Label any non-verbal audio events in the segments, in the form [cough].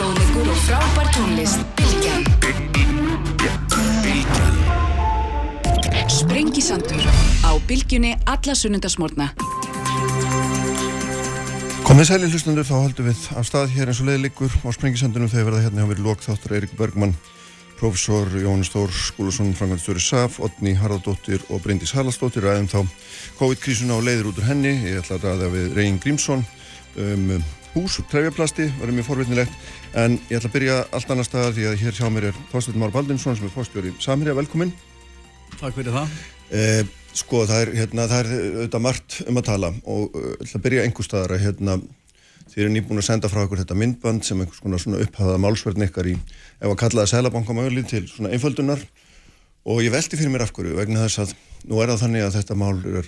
fróðleikur og frábær tónlist. Bilgjan. Bilgjan. Sprengisandur á Bilgjunni alla sunnundasmórna. Komið sæli hlustundur, þá höldum við af stað hér eins og leiðlikur á Sprengisandunum þegar verða hérna hjá mér lokþáttur Eirik Bergmann, profesor Jón Stór Skúlason, Frankvæmstöri SAF, Otni Haraldóttir og Bryndís Haraldsdóttir ræðum þá COVID-krísuna og leiðir út úr henni. Ég ætla að ræða við Reyn Grímsson um hús, trefjaplasti, verður mjög forvitnilegt en ég ætla að byrja allt annar staðar því að hér hjá mér er Þorstein Már Baldinsson sem er fórstjóri Samherja, velkomin. Takk fyrir það. Eh, sko það er, hérna, það er auðvitað margt um að tala og uh, ætla að byrja einhver staðar að hérna, þið eru nýbúin að senda frá ykkur þetta myndband sem einhvers konar svona upphafaða málsverðin ykkar í ef að kalla það selabankamöli til svona einföldunar og ég veldi fyrir mér af hverju vegna þess að nú er það þannig að þetta mál er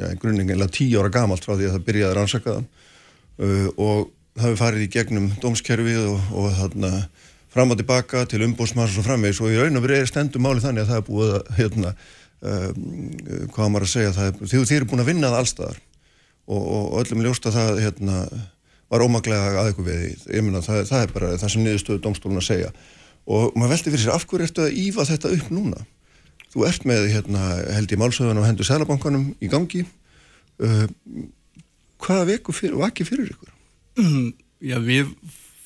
ja, grunningin uh, og það hefur farið í gegnum dómskerfið og, og þarna fram og tilbaka til umbósmanns og framvegs og í raun og verið er stendum máli þannig að það er búið að hérna, um, hvað maður að segja er, því þið eru búin að vinna það allstaðar og, og öllum ljósta það hérna, var ómaglega að eitthvað við ég menna það, það er bara það sem niðurstöðu domstólun að segja. Og maður veldi fyrir sér af hverju ertu að ífa þetta upp núna? Þú ert með hérna, held í málsöðun og hendur selabankanum í gangi. Uh, hvaða veku fyrir, vaki fyrir ykkur? Já, við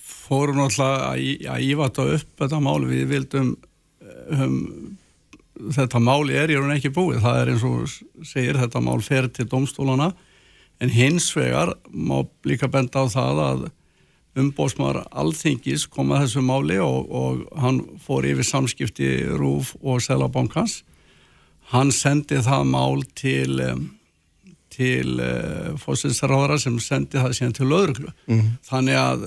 fórum náttúrulega að ífa þetta upp þetta mál, við vildum um, þetta máli er í raun ekki búið, það er eins og segir þetta mál fer til domstólana en hins vegar má líka benda á það að umbósmar alþingis kom að þessu máli og, og hann fór yfir samskipti Rúf og Selabankans hann sendi það mál til til uh, fósinsráðara sem sendi það síðan til löðruglu mm -hmm. þannig að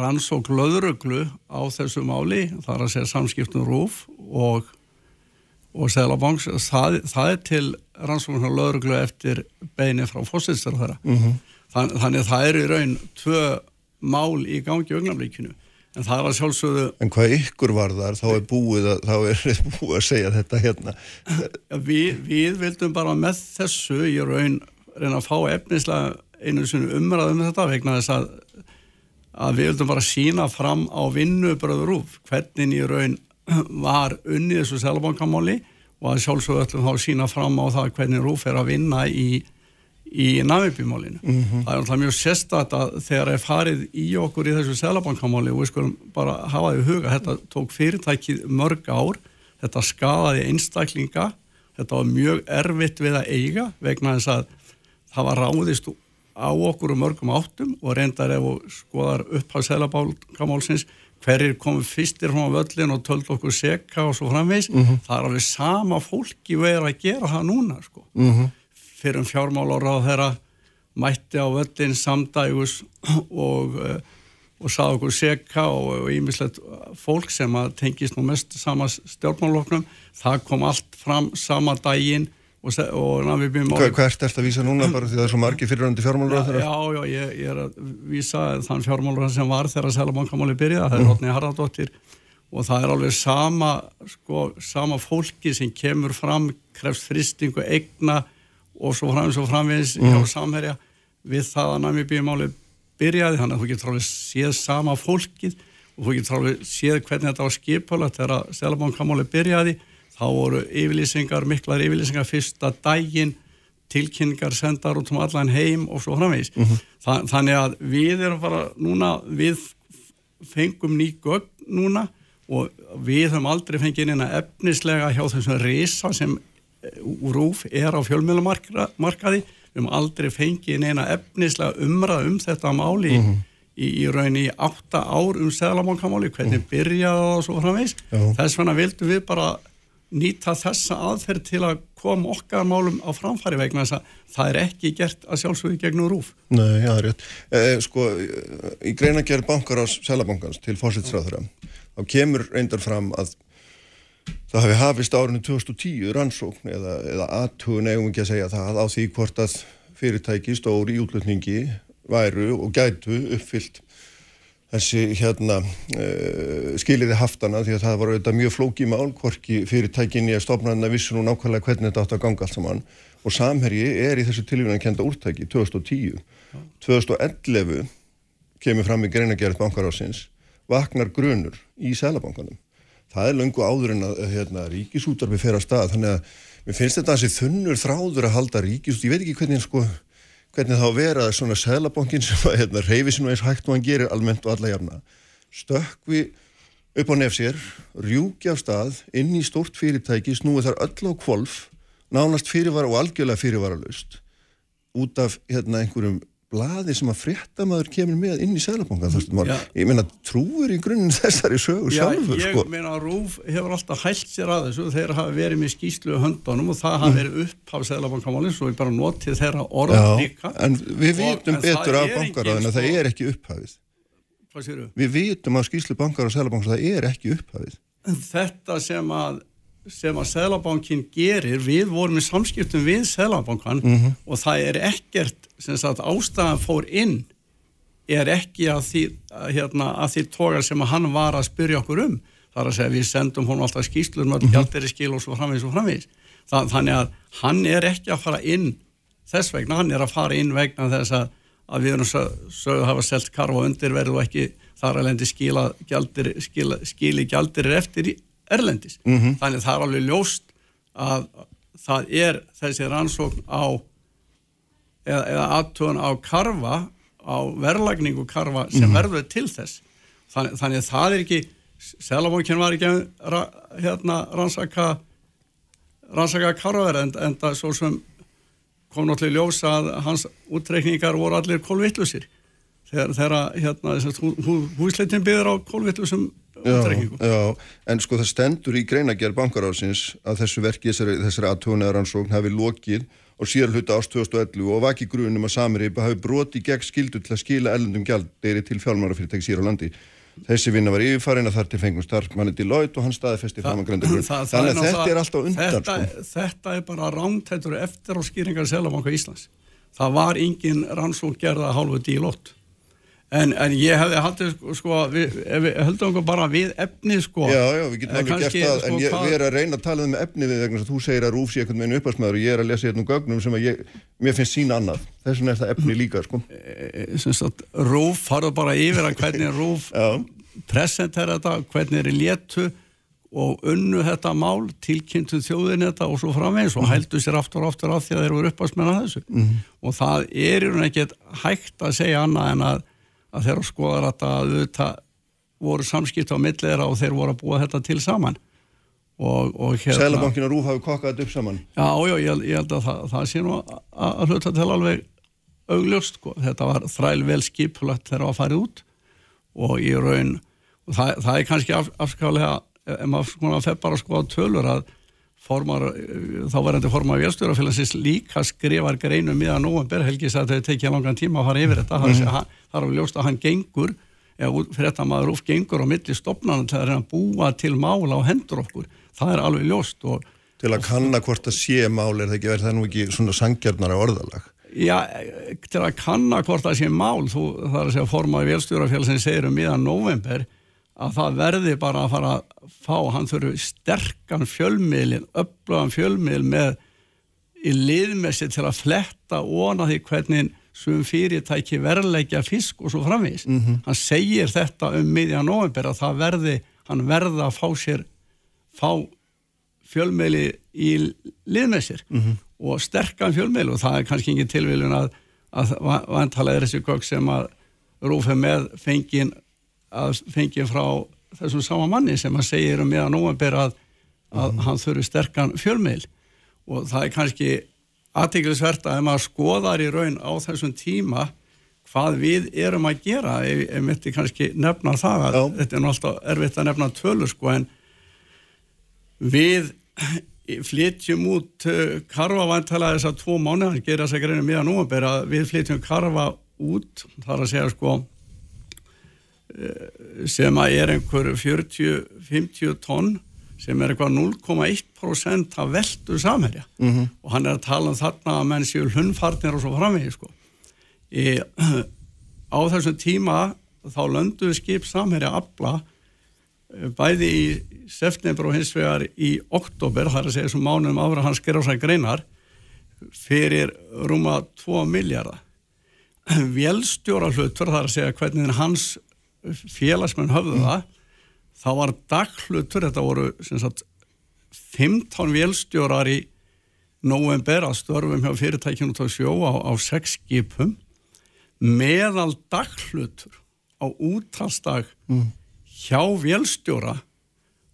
rannsók löðruglu á þessu máli þar að segja samskiptum Rúf og og Sælabanks, það, það er til rannsóknar löðruglu eftir beini frá fósinsráðara mm -hmm. Þann, þannig að það er í raun tvö mál í gangi augnablikinu en það að sjálfsögðu En hvað ykkur var þar, þá er búið að, er [laughs] búið að segja þetta hérna. Vi, Við vildum bara með þessu í raun reyna að fá efnislega einu svona umræðum um þetta vegna þess að að við vildum bara sína fram á vinnubröður úr hvernig í raun var unnið þessu selabankamáli og að sjálfsögðu öllum þá sína fram á það hvernig rúf er að vinna í í Namibímálinu. Mm -hmm. Það er alltaf mjög sérstætt að þegar er farið í okkur í þessu selabankamáli og við skulum bara hafa því huga, þetta tók fyrirtækið mörg ár, þetta skadaði einstaklinga, þetta var mjög erfitt við að eiga vegna þess að það var ráðist á okkur um mörgum áttum og reyndar ef og skoðar upp á selabankamálsins hverjir komum fyrstir frá völlin og töld okkur seka og svo framvegs, mm -hmm. það er alveg sama fólki verið að gera það núna sko. Mm -hmm fyrir um fjármálar á þeirra mætti á völlin samdægus og, og sað okkur seka og ímislegt fólk sem að tengist nú mest sama stjórnmáloknum, það kom allt fram sama dægin og, og Hva, Hvert er þetta að vísa núna bara því það er svo margi fyriröndi fjármálur á þeirra? Já, já, ég, ég er að vísa þann fjármálur sem var þegar Sælabankamáli byrjaði, það er Rótni mm. Haraldóttir og það er alveg sama sko, sama fólki sem kemur fram krefst fristingu egna og svo framins og framins mm. hjá samherja við það að Namibíumáli byrjaði, þannig að þú getur alveg séð sama fólkið og þú getur alveg séð hvernig þetta var skipalagt þegar að Selabankamáli byrjaði þá voru yfirlýsingar, miklar yfirlýsingar fyrsta dægin tilkynningar sendar út um allan heim og svo framvegis mm -hmm. Þa, þannig að við erum bara núna, við fengum ný gögn núna og við höfum aldrei fengið inn að efnislega hjá þessum reysa sem rúf er á fjölmjölumarkaði við höfum aldrei fengið neina efnislega umræð um þetta máli mm -hmm. í, í raun í átta ár um seglamankamáli, hvernig mm. byrjaði það og svo framvegs, þess vegna vildum við bara nýta þessa aðferð til að koma okkar málum á framfæri vegna þess að það er ekki gert að sjálfsögja gegnum rúf. Nei, já, það er rétt. Eh, sko, í greinagerð bankar á Sælabankans til fósitsræðura, þá kemur reyndar fram að það hafi hafist árinu 2010 rannsókn eða, eða aðtugun eigum ekki að segja það á því hvort að fyrirtæki stóri í útlutningi væru og gætu uppfyllt þessi hérna uh, skiliði haftana því að það var auðvitað mjög flóki mál hvorki fyrirtækinni að stopnaðina vissu nú nákvæmlega hvernig þetta átt að ganga allt saman og samherji er í þessu tilvíðan kenda úrtæki 2010 2011 kemur fram í greinagerð bankarásins vaknar grunur í selabankanum. Það er löngu áður en að hérna, ríkisútarfi fer að stað, þannig að mér finnst þetta að þessi þunnur þráður að halda ríkisútarfi, ég veit ekki hvernig, sko, hvernig þá vera svona selabankin sem að hérna, reyfi sinu eins hægt og hann gerir almennt og alla jafna, stökkvi upp á nefsér, rjúki af stað inn í stórt fyrirtæki, snúið þar öll á kvolf, nánast fyrirvara og algjörlega fyrirvara löst út af hérna einhverjum blaði sem að fréttamaður kemur með inn í Sælabankan ég meina trúur í grunninn þessari sögur Já, sjálfur ég sko. meina Rúf hefur alltaf hælt sér að þessu þeir hafa verið með skýslu höndunum og það hafa Mm. verið upp á Sælabankamálinn svo ég bara notið þeirra orð Já, líka. en við Og- vitum en það betur af bankaráðin að það er ekki upphafið. Við vitum af skýslu bankar og Sælabankan að það er ekki upphafið. Þetta sem að sem að Sælabankin gerir við vorum í samskiptum við Sælabankan Mhm. og það er ekkert sem sagt ástæðan fór inn er ekki að því, að, hérna, að því tógar sem að hann var að spyrja okkur um það er að segja við sendum hún alltaf skýslur með Mhm. mm -hmm. skil og svo framvegis og framvegis það, þannig að hann er ekki að fara inn þess vegna, hann er að fara inn vegna þess að, að við erum sögðu að hafa selt karfa undir verðu og ekki þar að lendi skila gjaldir, skila, skili gjaldir eftir í erlendis. -hmm. Þannig það er alveg ljóst að það er þessi rannsókn á eða, eða aðtúan á karfa á verðlagningu karfa sem verður til þess. Þannig, þannig að það er ekki Selabókin var ekki að ra, hérna, rannsaka rannsaka karfaverð en, en það svo sem kom náttúrulega í ljós að hans útreikningar voru allir kólvittlusir þegar, þegar hérna, hú, hú, húsleitin byggður á kólvittlusum en sko það stendur í greinagerð bankaráðsins að þessu verki þessari, þessari aðtónaðar rannsókn hafi lokið og síðan hluta ást 2011 og vaki grunum að Samiripa hafi broti gegn skildu til að skila ellendum gjaldeyri til fjármárafyrirtæki sír á landi. Þessi vinna var yfirfarin að þar til fengum starfmanni til Lloyd og hann staði festi framangrendi grunn. það- það Þannig að þetta er alltaf undan þetta, sko. þetta er bara rámtættur eftir á skýringar Selabanka Íslands það var engin rannsókn gerða hálfu dílótt en, en ég hefði haldið sko, sko við, við höldum okkur bara við efni sko Já, já, við getum alveg gert það, sko, en ég, hvað- við erum að reyna að tala um með efni við að þú segir að Rúf sé einhvern veginn uppasmaður og ég er að lesa hérna um gögnum sem að ég, mér finnst sína annað. Þess vegna er það efni líka, sko. Eh, sem sagt, Rúf farðu bara yfir að hvernig [laughs] Rúf presentera þetta, hvernig er í léttu og unnu þetta mál tilkynntu þjóðin þetta og svo framvegis og hældu sér aftur og aftur af því að þeir eru uppásmenn að þessu og það að segja annað en að, að þeir skoðar að auðvitað voru samskipt á millera og þeir voru að búa þetta til saman hérna Sælabankin og Rúf hafi kokkað þetta upp saman. Já, já, ég, ég held að það, það sé nú að, að hluta til alveg augljóst, sko. Þetta var þræl vel skipulagt þegar það var farið út og í raun, og það, það er kannski af, afskalega, ef maður bara að skoða tölur að formar, þá verðandi formar vélstjórafélagsins líka skrifar greinum miðan november, Helgi sagði að þetta tekið langan tíma að fara yfir þetta, mm -hmm. það, það er alveg ljóst að hann gengur, eða fréttamaður úr gengur á milli stopnarnar til að reyna að búa til mála á hendur okkur, það er alveg ljóst og Til að kanna hvort það sé mál er það ekki verið það er nú ekki svona sangjarnara orðalag. Já, til að kanna hvort það sé mál, þú, það er að segja formaði vélstjórafélag sem segir um miðan november að það verði bara að fara að fá, hann þurfi sterkan fjölmiðlin, öflugan fjölmiðl með í liðmessi til að fletta óna því hvernig svum fyrirtæki verðleggja fisk og svo framvís. Hann segir þetta um miðjan november að það verði, hann verða að fá sér, fá fjölmiðli í liðmessir og sterkan fjölmiðl og það er kannski engin tilviljun að, að vantalega er þessi gögg sem að rúfið með fengin að fengið frá þessum sama manni sem að segir um meðan november að, að hann þurfi sterkan fjölmiðl og það er kannski aðtiklisvert að ef maður skoðar í raun á þessum tíma hvað við erum að gera ef, mitt er kannski nefna það að þetta er alltaf erfitt að nefna tölur sko en við flytjum út uh, karfa vantalega þess að tvo mánu, hann gerir þess að greina miðan november að við flytjum karfa út, þar að segja sko sem að er einhver 40-50 tonn sem er eitthvað 0,1% af veldu samherja -hmm. og hann er að tala um þarna að menn séu hlunfarnir og svo framvegi sko. Í, [clears throat] á þessum tíma þá lönduðu skip samherja afla eh, bæði í september og hins vegar í oktober, það er að segja þessum mánum ára hans gerðsæk greinar fyrir rúma 2 miljardar [clears throat] vélstjóra hlutur, það er að segja hvernig hans félagsmenn höfðu það þá var daglutur, þetta voru sem sagt 15 vélstjórar í november að störfum hjá fyrirtækjum út á sjó á, á sex skipum meðal daglutur á úttalsdag mm. hjá vélstjóra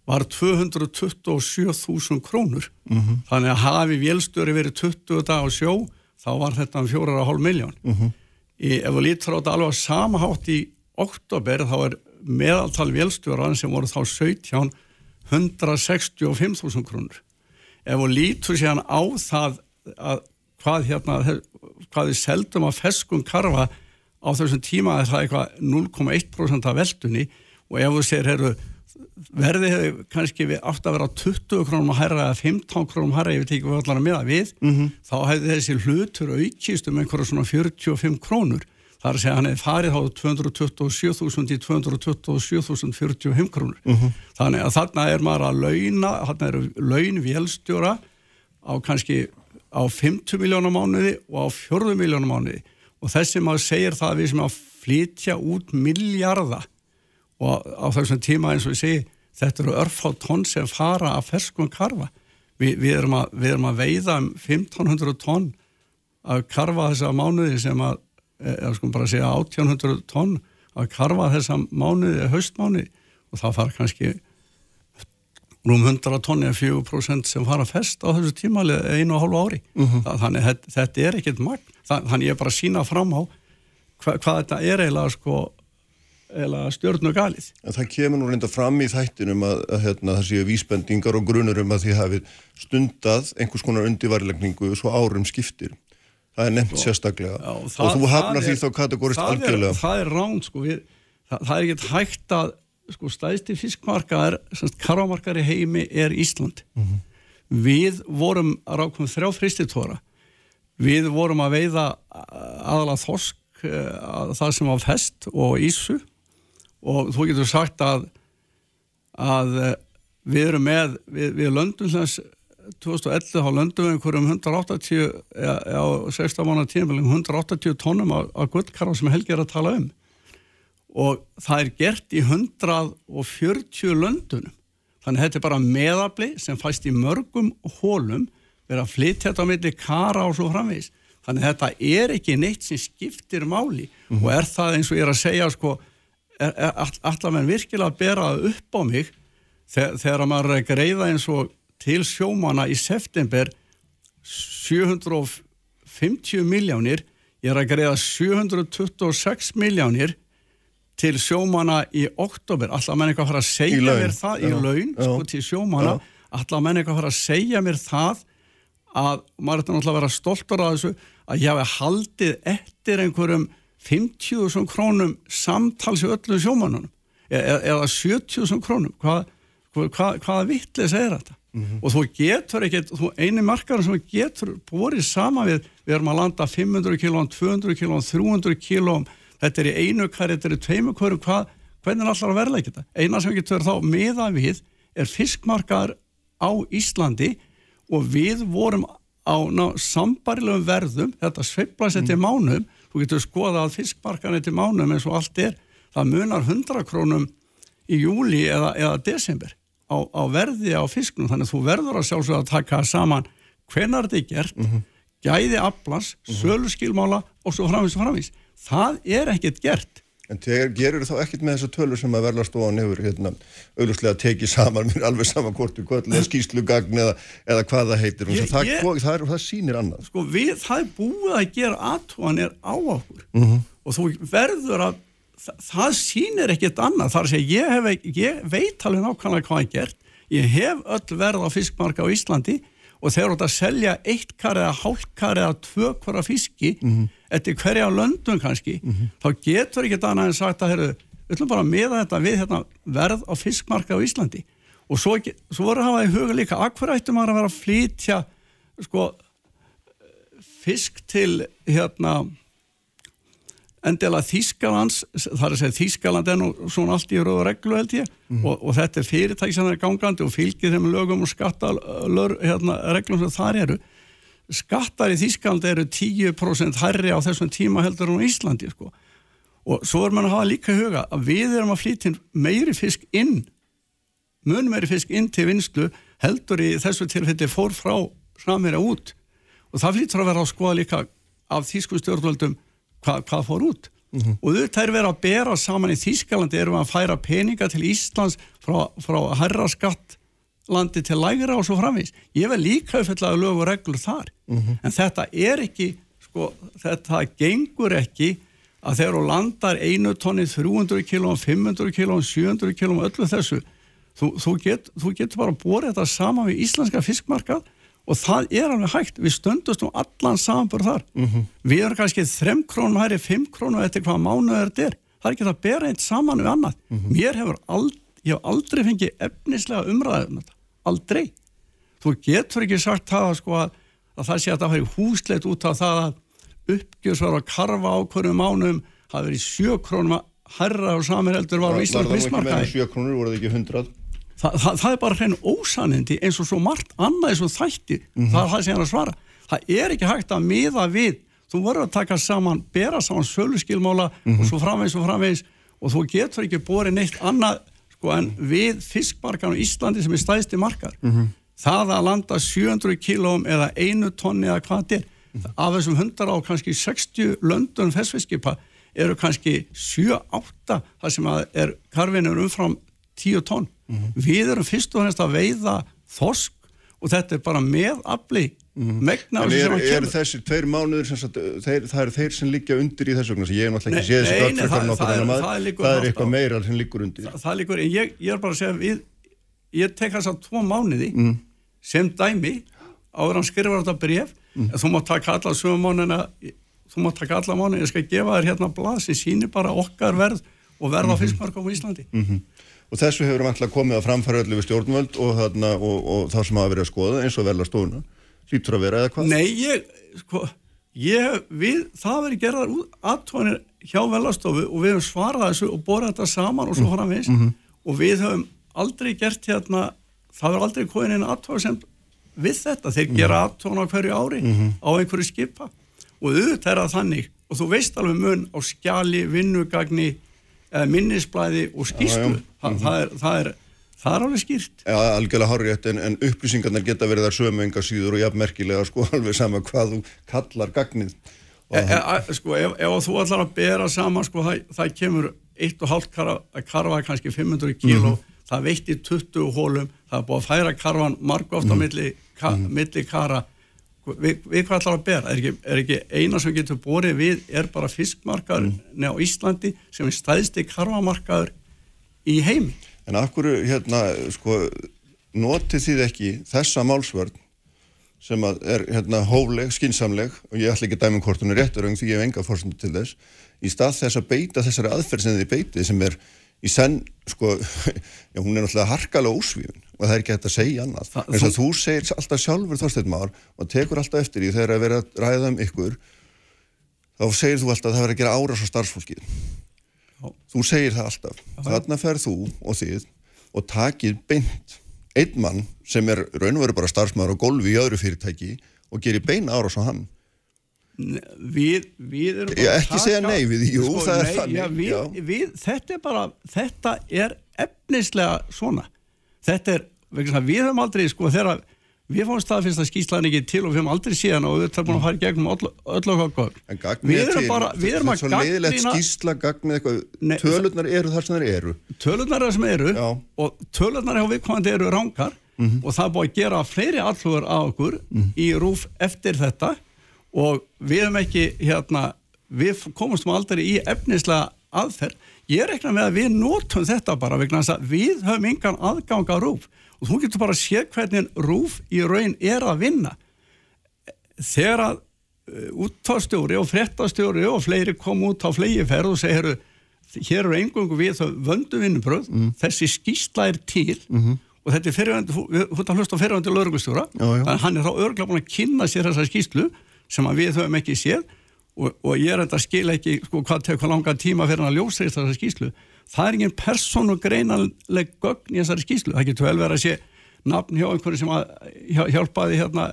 var 227.000 krónur mm -hmm. þannig að hafi vélstjóri verið 20 dag á sjó þá var þetta um 4,5 miljón mm -hmm. ef við lítur á þetta alveg samahátt í oktober þá er meðaltal vélstjóran sem voru þá 17 165.000 krónur. Ef við lítur síðan á það að hvað hérna hvað við seldum að feskum karfa á þessum tíma er það eitthvað 0,1% af veldunni? Og ef þú segir, herru verðið hefur kannski við átt að vera 20 krónum að hæra eða 15 krónum að hæra, ég veit ekki hvað allar að miða við mm -hmm. þá hefði þessi hlutur aukist um einhverja svona 45 krónur þar að segja hann hefði farið á 227.000 í 227.045 krónur. Mm -hmm. þannig að þarna er maður að launa þarna eru laun vélstjóra á kannski á 50 miljónum mánuði og á 40 miljónum mánuði. Og þessi maður segir það að við sem að flytja út miljarda og á þessum tíma eins og ég segi þetta eru örfá tonn sem fara að ferskum karfa. Vi, við, erum að, við erum að veiða um 1500 tonn að karfa þessa mánuði sem að eða sko bara segja 1800 tonn að karfa þessa mánuði haustmánuði og það fara kannski rúm 100 tonn eða 4% sem fara fest á þessu tímali einu og hálfu ári uh mhm. -huh. þannig þetta, þetta er ekkit magn þannig ég er bara að sína fram á hva, hvað þetta er eiginlega sko eða stjórn og galið. En það kemur nú reynda fram í þættinum að, að hérna, það séu vísbendingar og grunur um að því hafið stundað einhvers konar undirværilegningu svo árum skiptir. Það er nefnt sérstaklega já, það, og þú hafnar því þá kategórist algjörlega. Það er ránt sko, við, það, það er ekkert hægt að sko stæðsti fiskmarkaðar, karvamarkaðar í heimi er Ísland. Mm -hmm. Við vorum að rákum þrjá fristitóra. Við vorum að veiða aðala þorsk eh, að það sem var fest og ísu og þú getur sagt að að eh, við erum með við, við löndum þess 2011 á löndum við einhverjum 180 á 16 mánu tíma 180 tónum af gullkarfa sem Helgi er að tala um. Og það er gert í 140 löndunum. Þannig þetta er bara meðabli sem fæst í mörgum hólum verið að flytja þetta á milli kara og svo framvegis. Þannig þetta er ekki neitt sem skiptir máli. Mm -hmm. og er það eins og ég er að segja sko allar menn virkilega að bera upp á mig þegar, þegar maður er greiða eins og til sjómana í september 750 miljónir ég er að greiða 726 miljónir til sjómana í oktober allar menn eitthvað að fara að segja mér það? Í laun sko, til sjómana allar menn eitthvað að fara að segja mér það? Að maður er náttúrulega að vera stoltur að þessu að ég hafi haldið eftir einhverjum 50.000 krónum samtals í öllum sjómanunum e, e eða 70.000 krónum. Hvað, hvað, hvaða vittlis er þetta mm -hmm. og þú getur ekkert eini markaður sem getur borið sama við við erum að landa 500 kg 200 kg, 300 kg þetta er í einu kari, þetta er í tveimu kari hvað, hvernig er alltaf að verða ekki þetta eina sem getur þá meða við er fiskmarkaður á Íslandi og við vorum á ná, sambarilegum verðum þetta sveiflaði sér til mm. mánum þú getur skoða að fiskmarkanir til mánum eins og allt er, það munar 100 krónum í júli eða, eða desember á, á verði á fisknum, þannig að þú verður að sjálfsögða að taka saman hvenar þetta er gert, mm -hmm. gæði aflans, mm -hmm. sölu skilmála og svo framvís og framvís. Það er ekkert gert En gerur þá ekkert með þessu tölur sem að verðast ofan yfir hérna, auðvuslega tekið saman mér [laughs] alveg saman hvortu kvöldlega eða skýslugagn eða, eða hvað það heitir ég, það, ég, það, er, það sýnir annað sko, við, Það er búið að gera aðtóanir á okkur mm -hmm. og þú verður að það sýnir ekkert annað. Þar að ég, hef, ég veit alveg nákvæmlega hvað ég gert. Ég hef öll verð á fiskmarka á Íslandi og þeir eru að selja eitt kar eða hálf kar eða tvö kvara fiski mm -hmm eftir hverja löndum kannski mm -hmm. þá getur ekki þetta annað en sagt að heru, við ætlum bara að miða þetta við hérna, verð á fiskmarka á Íslandi. Og svo, svo voru að hafa í huga líka að hverju ættum að vera að flytja sko, fisk til hérna endela Þískalands, það er að segja Þískaland er nú svona allt í röðu reglu held ég mm. og, og þetta er fyrirtæki sem er gangandi og fylgir þeim lögum og skattalör hérna, reglum sem þar eru skattar í Þískland eru 10% hærri á þessum tíma heldur á Íslandi sko. og svo er mann að hafa líka huga að við erum að flytja meiri fisk inn mun meiri fisk inn til vinslu heldur í þessu tilfelli fór frá framherja út og það flyttur að vera að skoða líka af þýsku stjórnvöldum hvað, hvað fór út? Og þetta er verið að bera saman í Þýskalandi erum við að færa peninga til Íslands frá, frá herra skatt landi til lægra og svo framvís ég vel líka uppfællaði lög og reglur þar. En þetta er ekki sko, þetta gengur ekki að þegar þú landar einu tonni 300 kg, 500 kg 700 kg, öllu þessu þú, þú, get, þú getur bara borðið þetta saman við íslenska fiskmarkað og það er alveg hægt, við stöndust um allan samanbúr þar. Við erum kannski 3 krónum hæri, 5 krónum eftir hvað mánuður þetta er, það er ekki það að bera eitt saman við annað, mér hefur aldrei ég hef aldrei fengið efnislega umræðum þetta, aldrei. Þú getur ekki sagt það sko, að, að það sé að það færi húsleit út af það að uppgjörsvar að karfa á hverju mánum hafi verið 7 krónum að herra og samirheldur var á það mismarkaði 7 krónur, voru það ekki 100? Þa, það, það er bara hrein ósanindi eins og svo margt annað eins og þætti það er það sem ég er að svara. Það er ekki hægt að miða við. Þú verður að taka saman, bera saman söluskilmála og svo framvegis og framvegis og þú getur ekki borið neitt annað sko, en við fiskmarkan á Íslandi sem er stæðsti markar það að landa 700 kílóum eða einu tonni eða hvað þetta er af þessum hundar á kannski 60 löndun festfiskipa eru kannski 7-8 þar sem er karfinur umfram 10 tonn við erum fyrst og hennast að veiða þorsk og þetta er bara meðafli megna En þessu er, sem að er kemur. þessir tveir mánuður sem sagt, þeir, það eru þeir sem liggja undir í þessu vegna, ég hef náttúrulega ekki séð þessi nei, gögn nei, frekar það- en er- annar maður. það er eitthvað á. meira sem liggur undir. Það, það líkur, en ég, ég er bara að segja við, ég tek þess að tvo mánuði sem dæmi áður en hann skrifar þetta bref en þú mátt taka alla sögum mánuðina þú mátt taka alla mánuðina, ég skal gefa þér hérna blað sem sýnir bara okkar verð og verð á fiskmarkum á Íslandi og þessu hefur vantlega komið að framfæra öllu við stjórnvöld og, þarna, og, og það sem hafa verið að skoða eins og vel að stóna hlýtur að vera eða hvað? Nei, ég, sko, ég, við, það verið gerðar aðtónir hjá velastofu og við höfum svarað þessu og borðað þetta saman og svo framvegis. Og við höfum aldrei gert hérna, það verður aldrei komin einn aðtóð sem við þetta, þeir gera aðtón á hverju ári á einhverju skipa. Og auðvitað er það þannig og þú veist alveg mun á skjali, vinnugagni eða minnisblæði og já. Þa, það, er, það, er, það er alveg skýrt. Já, algjörlega hárétt en, en upplýsingarnar geta verið þar sömu enga síður og jafnmerkilega sko [laughs] alveg sama hvað þú kallar gagnið. E, e, sko, ef, ef þú ætlar að bera saman sko, það, það kemur 1,5 karfa, karfa kannski 500 kíló það veitti 20 hólum það er búið að færa karfan margóft á milli, ka, milli kara við, við hvað ætlar að bera er ekki, er ekki eina sem getur borið við er bara fiskmarkaður mm. á Íslandi sem er stæðsti karfamarkaður í heimi En af hverju, hérna, sko, notið þið ekki þessa málsvörn sem er hérna hófleg, skinsamleg og ég ætla ekki að dæma um hvort hún er réttur því ég hef enga fórsendu til þess í stað þess að beita þessari aðferð sem þið beitið sem er í senn, sko, [laughs] já, hún er náttúrulega harkalega ósvífun og það er ekki hægt að segja annað. Þa- En þess að þú segir alltaf sjálfur Þorsteinn Már og tekur alltaf eftir því þegar að vera að ræða um ykkur þá segir þú alltaf að það verður að gera árás á starfsfólkið. Já. Þú segir það alltaf. Þarna ferð þú og þið og takið beint einn mann sem er raun og veru bara starfsmaður á golfi í öðru fyrirtæki og gerir beina árás á hann. Við, við erum bara að ekki segja nei við jú, það er nei, þannig, já, við, já. við, þetta er bara þetta er efnislega svona þetta er, vegna við höfum aldrei sko þegar við fáum staðfyrst að skýslan ekki til og við höfum aldrei síðan og við erum búin að fara í gegnum öll, okkar gögn. En gagnið við er erum til, bara, við erum þetta er að svo leiðilegt skýsla, gagnið eitthvað, tölurnar eru þar sem þær eru. tölurnar er sem eru Já. og tölurnar hjá viðkomandi eru rángar Mhm. og það er búið að gera fleiri allhugur á okkur í rúf eftir þetta og við erum ekki hérna, við komumst nú aldrei í efnislega aðferð. Ég rekna með að við notum þetta bara vegna þess að við höfum engan aðgang á rúf og þú getur bara að sé hvernig rúf í raun er að vinna. Þegar að úttáðstjóri og frettastjóri og fleiri kom út á flegiferð og segir hér eru engungu við þau vöndu vinnubröð Mm. þessi skýsla er til. Og þetta er fyrirvændi, þú ert að hlusta lögreglustjóra, Já, já. en hann er þá örgla búin að kynna sér þessa skýslu sem við höfum ekki séð og, og ég er enda að skila ekki sko, hvað tekur langa tíma fyrir að ljósa þessa skýslu það er engin persónu greinanleg gögn í þessari skýslu, það getur vel verið að sé nafn hjá einhverju sem að hjá- hjálpaði hérna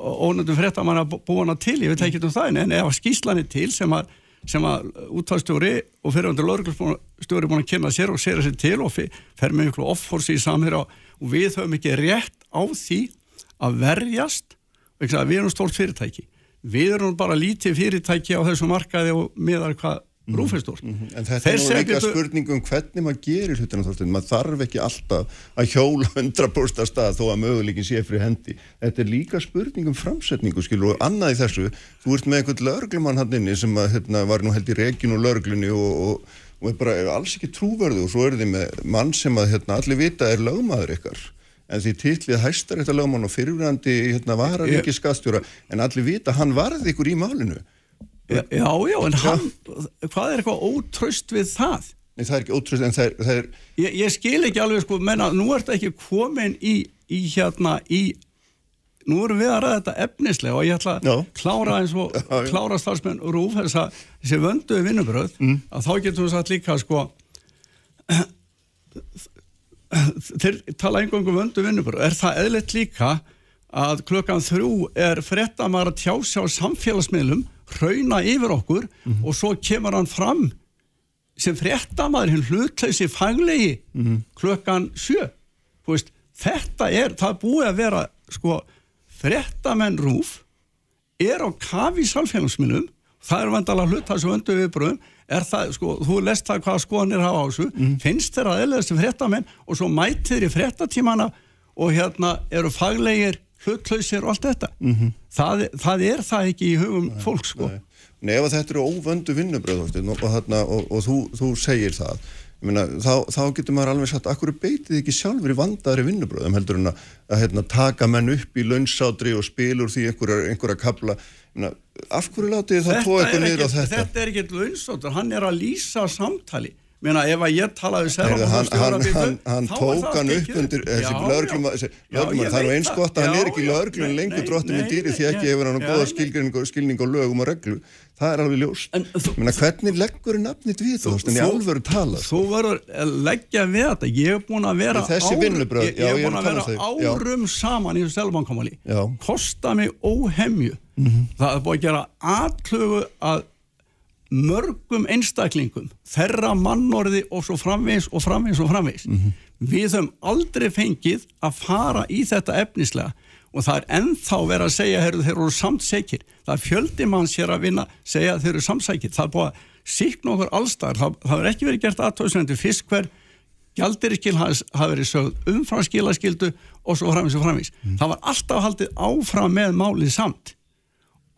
ónöndum fréttamann að búa hana til, ég veit ekki um það en ef skýslan er til sem að að útvarstjóri og fyrirvendur lauruglustjóri búin að kynna sér og sér sér til og fer með ykkur off-horsi í samhýra og við höfum ekki rétt á því að verjast við erum stórt fyrirtæki við erum bara lítið fyrirtæki á þessu markaði og miðar hvað mhm. rúfistórt. Mm -hmm. En þetta er nú eitthvað getur... spurning um hvernig maður gerir hlutina þorstinn, maður þarf ekki alltaf að hjóla [laughs] 100% stað þó að möguleikin sé fyrir hendi. Þetta er líka spurning um framsetningu skilur og annað í þessu, þú ert með einhvern laurglumann hann inni sem að, hérna, var nú held í reginu laurglunni og, og, og er bara alls ekki trúverðu og svo er þið með mann sem að hérna, allir vita er lögmaður ykkar en því tillið hæstar þetta lögmann og fyrirvændi hérna, var að ekki skastjóra en allir vita, hann varði ykkur í málinu Já, já, en hann hvað er eitthvað ótröst við það? Nei, það er ekki ótröst, en það er, það er... Ég, ég skil ekki alveg, sko, menna, nú er þetta ekki komin í, í hérna, í nú erum við að ræða þetta efnislega og ég ætla að já. klára eins og [laughs] já, klára starfsmenn rúf þess að þessi vönduði vinnubröð, mm. að þá getum við satt líka, sko [clears throat] þeir tala einhverjum vöndu vinnubur er það eðlert líka að klukkan þrjú er frettamar að tjása á samfélagsmiðlum hrauna yfir okkur mm -hmm. og svo kemur hann fram sem frettamar hinn hlutleysi faglegi mm -hmm. klukkan sjö veist, þetta er, það búið að vera sko, frettamenn rúf er á kafi samfélagsmiðlum það er vandala hlut sem vöndu viðbröðum er það, sko, þú lest það hvað skoðanir hafa á þessu, mm. finnst þeirra eðlega sem fréttamenn og svo mætir í fréttatímana og hérna eru faglegir, hlutlausir og allt þetta. Mm -hmm. það, það er það ekki í hugum nei, fólk sko. Nei, nei ef þetta eru óvöndu vinnubröð og, og, og, og þú, þú segir það Myna, þá, þá getur maður alveg sagt akkur beitið ekki sjálfur í vandaðri vinnubröðum heldur en að, að hérna, taka menn upp í launsátri og spilur því einhverja, einhverja kabla af hverju látið það tóa eitthvað niður á þetta? Þetta er ekkert launsóttur, hann er að lýsa samtali Meina, ef að ég talaði sér hann, hann, hann, tók hann upp undir þessi löglum það er eins gott að hann er ekki löglum lengur dróttum í dýri því ekki hefur hann góða skilning og lögum og reglu. Það er alveg ljóst. Menna, hvernig leggur er nafnit við þú? En ég alveg tala þú verður að leggja við þetta. Ég hef búin að vera, árum saman í þessu selvankamali kosta mig óhemju. -hmm. það er búin að gera aðklögu að mörgum einstaklingum þerra mannorði og svo framvegs og framvegs og framvegs mm -hmm. við höfum aldrei fengið að fara í þetta efnislega og það er ennþá verið að segja heyrðu, þeir eru samtsekir, það er fjöldi mann sér að vinna, segja þeir eru samtsekir það er búin að síkna okkur allstar það, það er ekki verið gert aðtóðsvendu fiskver gjaldirskil hafa verið sögð umframskilaskildu og svo framvegs og framvegs mm. það var alltaf haldið áfram með málið samt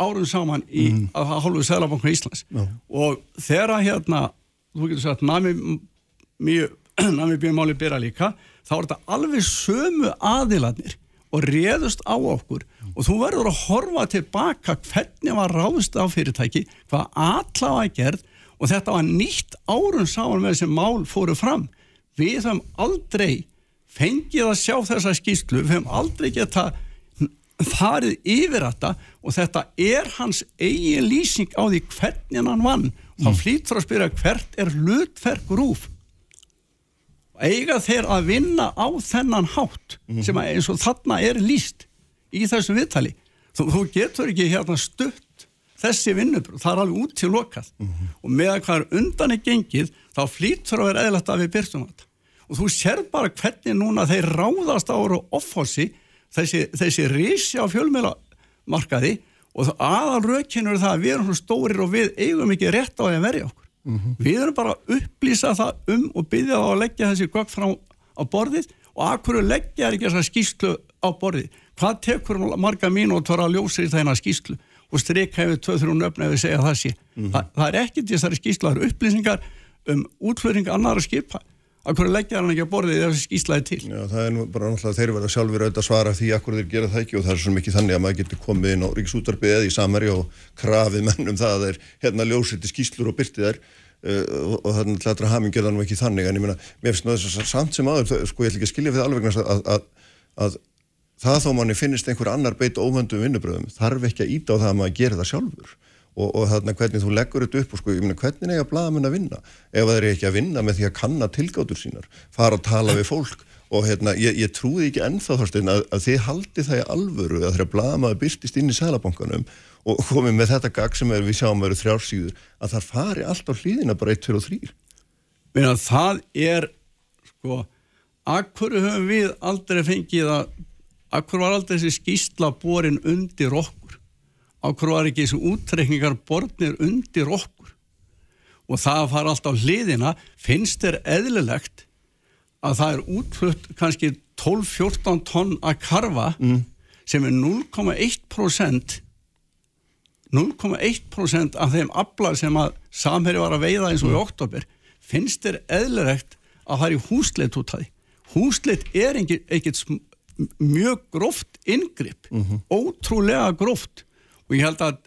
árum saman í mm. að hálfu Sælabanku í Íslands. No. og þegar hérna, þú getur sagt nami bíumáli byrja líka, þá er þetta alveg sömu aðiladnir og réðust á okkur. Og þú verður að horfa tilbaka hvernig var ráðust á fyrirtæki, hvað allavega gerð. Og þetta var nýtt árum saman með þessi mál fóru fram. Við höfum aldrei fengið að sjá þessa skýrslu, við höfum aldrei getað farið yfir þetta og þetta er hans eigin lýsing á því hvernig hann vann þá mm. flýtur að spyrja hvert er hlutverk rúf eiga þeir að vinna á þennan hátt mm. sem eins og þarna er lýst í þessu viðtali þú, þú getur ekki hérna stutt þessi vinnubrú, það er alveg út til lokað mm -hmm. og með að hvað er undan er gengið þá flýtur að vera eðlægt að við byrjum þetta og þú sér bara hvernig núna þeir ráðast ára og offhósi þessi, þessi rísi á fjölmjölamarkaði og aðal raukinu er það að við erum svona stórir og við eigum ekki rétt á því að verja okkur. Mm -hmm. Við erum bara að upplýsa það um og byggja það að leggja þessi gögg frá á borðið og að hverju leggja er ekki þessa skýslu á borðið. Hvað tekur marga mínútur að ljósa í þennan skýslu og streika hefur 2-3 nöfn ef við segja það sé. Mm -hmm. Þa, það er ekki þessari skýslu, það eru upplýsingar um útflöring annara skipa að hverju leggja hann ekki að borðið þegar þessi skýslaði til? Já, það er nú bara náttúrulega þeir verða sjálfur auðvitað að svara því að hverju þeir gera það ekki og það er svo mikið þannig að maður getur komið inn á ríksútarbið eða í samari og krafið mennum það að þeir hérna ljósiti skýslur og byrtið þær uh, og, það er náttúrulega hafing gerða nú ekki þannig en ég meina, mér finnst það að samt sem aður sko ég ætl ekki að skilja við alveg að, að, að það þó manni finnist einhver annar beit óvöndum vinnubröðum þarf ekki að íta á það að maður gerir það sjálfur og, og þarna hvernig þú leggur þetta upp og sko, ég meina hvernig eiga blaðamenn að vinna? Ef það er ekki að vinna með því að kanna tilgátur sínar, fara að tala við fólk. Og hérna, ég, ég trúi ekki ennþá þorstein að, að þið haldi það í alvöru að þeirra blaðamaður byrstist inn í sælabankanum og komið með þetta gag sem er, við sjáum að vera þrjársýður, að það fari allt á hlýðina bara 1, 2 og 3 Meina, það er sko, akkur höfum við aldrei fengið að akkur var aldrei þessi skýsla borin undir okkur var ekki þessi útreikningar bornir undir okkur? Og það fara alltaf hliðina. Finnst þér eðlilegt að það er útflutt kannski 12-14 tonn að karfa mm. sem er 0,1% 0,1% af þeim afla sem að samhæri var að veiða eins og í oktober finnst þér eðlilegt að það er í húsleit út af því? Húsleit er ekkert mjög gróft yngripp mm -hmm. ótrúlega gróft og ég held að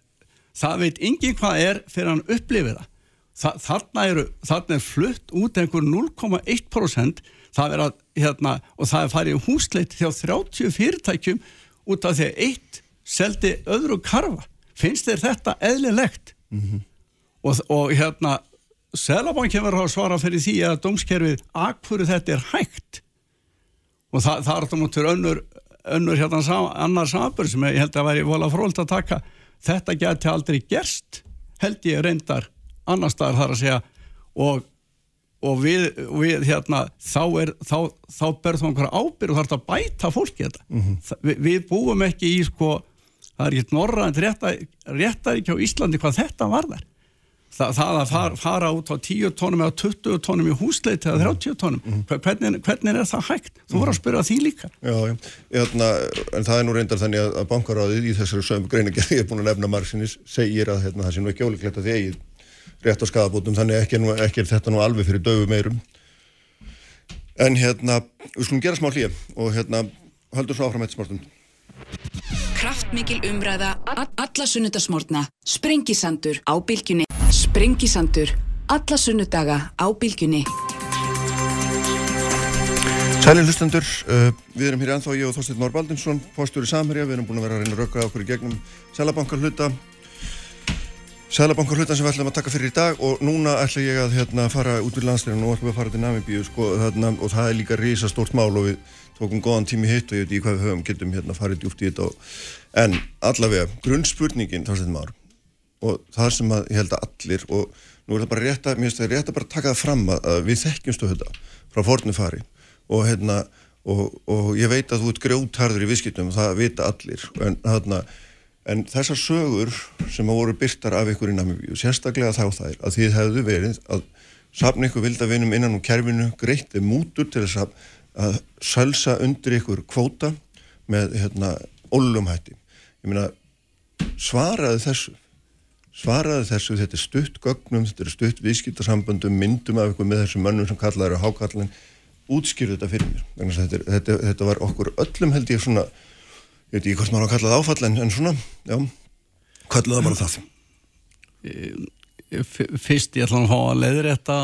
það veit engin hvað er fyrir hann upplifið það. Þa, þarna, eru, þarna er flutt út einhver 0,1% það er að, hérna, og það er farið húsleit hjá 30 fyrirtækjum út af því að eitt seldi öðru karfa. Finnst þér þetta eðlilegt? Mm -hmm. og, og hérna Selabankin verður að svara fyrir því að dómskerfið akkuru þetta er hægt. Og það, það er það mútið önnur, önnur hérna sam, annar samabur sem ég held að væri volað fróld að taka þetta geti aldrei gerst held ég reyndar annar staðar þar að segja og, og við, við hérna þá, er, þá, þá berður það einhverja ábyrg og þarf þetta að bæta fólki þetta mm -hmm. við, við búum ekki í sko það er ekki norra en réttar ekki á Íslandi hvað þetta var þar Þa, það að fara, fara út á 10 tónum eða 20 tónum í húsleit eða 30 tónum, mm -hmm. hvernig, hvernig er það hægt? Þú voru að spyrja því líka. Já, já, Eðna, en það er nú reyndar þannig að bankaráðið í þessari sögum greinagerði [laughs] ég er búin að nefna margsinnis, segir að hérna, það sé nú ekki ólíklegt að því eigið rétt á skadabótum, þannig ekki, nú, ekki er þetta nú alveg fyrir döfu meirum. En hérna við skulum gera smá hlýja og hérna höldur svo áfram eitt smá stund Kraftmikil umræða alla sunnudasmórna Sprengisandur á bylgjunni Sprengisandur, alla sunnudaga á bylgjunni. Sælinn hlustendur, uh, við erum hér ennþá ég og Þorstein Már Baldinsson, postúri Samherja, við erum búin að vera að reyna að rökka okkur í gegnum Sælabankar hluta, Sælabankar hluta sem við ætlum að taka fyrir í dag og núna ætla ég að hérna, fara út í landsleginu og ætlum við að fara til Namibíu sko, þarna, og það er líka risa stórt mál og við tókum góðan tími hitt og ég veit ekki hvað við höfum, getum hérna farið djúft í þetta og, en allavega, grunnspurningin Þorstein Már og það sem að ég held að allir og nú er það bara rétt að, mér finnst það rétt að bara taka það fram að, að við þekkjumstu þetta frá fornu fari. Og hérna og, og ég veit að þú ert grjótharður í viðskiptum og það vita allir. En, hérna, en þessar sögur sem að voru byrtar af ykkur í Namibíu sérstaklega þá er að því hefðu verið að sapna ykkur vildavinum innan úr kerfinu greitt er mútur til þess að, að sölsa undir ykkur kvóta með hérna ólumhætti ég meina svaraði þessu svaraði þessu, þetta er stutt gögnum, þetta er stutt viðskiptarsamböndum, myndum af eitthvað með þessum mönnum sem kallaður á hákallin, útskýrðu þetta fyrir mér. Þetta, þetta, þetta var okkur öllum held ég svona, ég veit ekki hvort maður á að kalla það áfall en, en svona, já, kallaða bara það. Fyrst ég ætla að fá að leiðrætta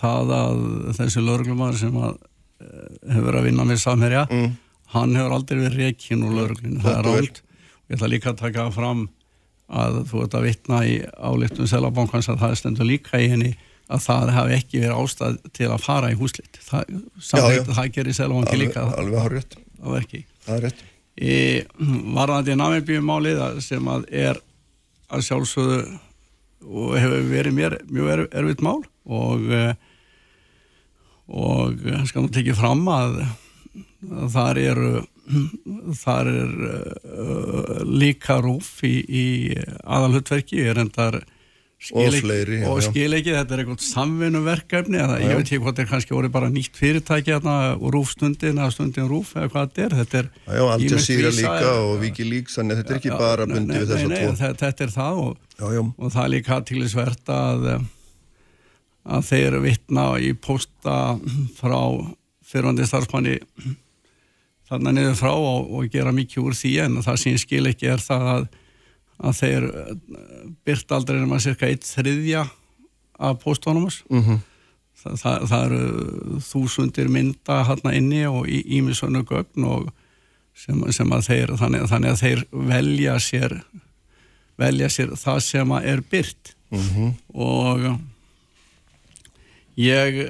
það að þessi lauruglumar sem að, eh, hefur að vinna með samherja, mm. hann hefur aldrei verið reikinn úr lauruglinu, það er rált. Ég ætla líka að taka fram að þú ert að vitna í álíktum selabankans að það stendur líka í henni að það hafi ekki verið ástæð til að fara í húslitt það, það gerir selabanki líka. alveg har rétt það var ekki er í varðandi námiðbíumálið sem að er að sjálfsögðu og hefur verið mér mjög erf, erfitt mál og og skal nú tekið fram að, að þar eru þar er uh, líka rúf í, í aðalhutverki er endar skil ekki, og, og skil ekki, þetta er eitthvað samvinuverkefni, ég veit ekki hvort þetta er kannski orðið bara nýtt fyrirtæki hérna rúfstundin eða stundin rúf eða hvað þetta er. Þetta er já, Jazeera líka og þannig að þetta er ekki bara bundið við þess að tvo. þetta, þetta er það og, já, og það er líka aðtílisvert að að þeir vittna í posta frá fyrrandi starfsmanni þarna niður frá og, og gera mikið úr því en það sem ég skil ekki er það að, að þeir eh, byrt aldrei nema cirka eitt þriðja af postónumus mm -hmm. það, það, það eru þúsundir mynda hérna inni og ímisönu gögn og sem, sem að þeir þannig, þannig að þeir velja sér velja sér það sem að er byrt -hmm. og ég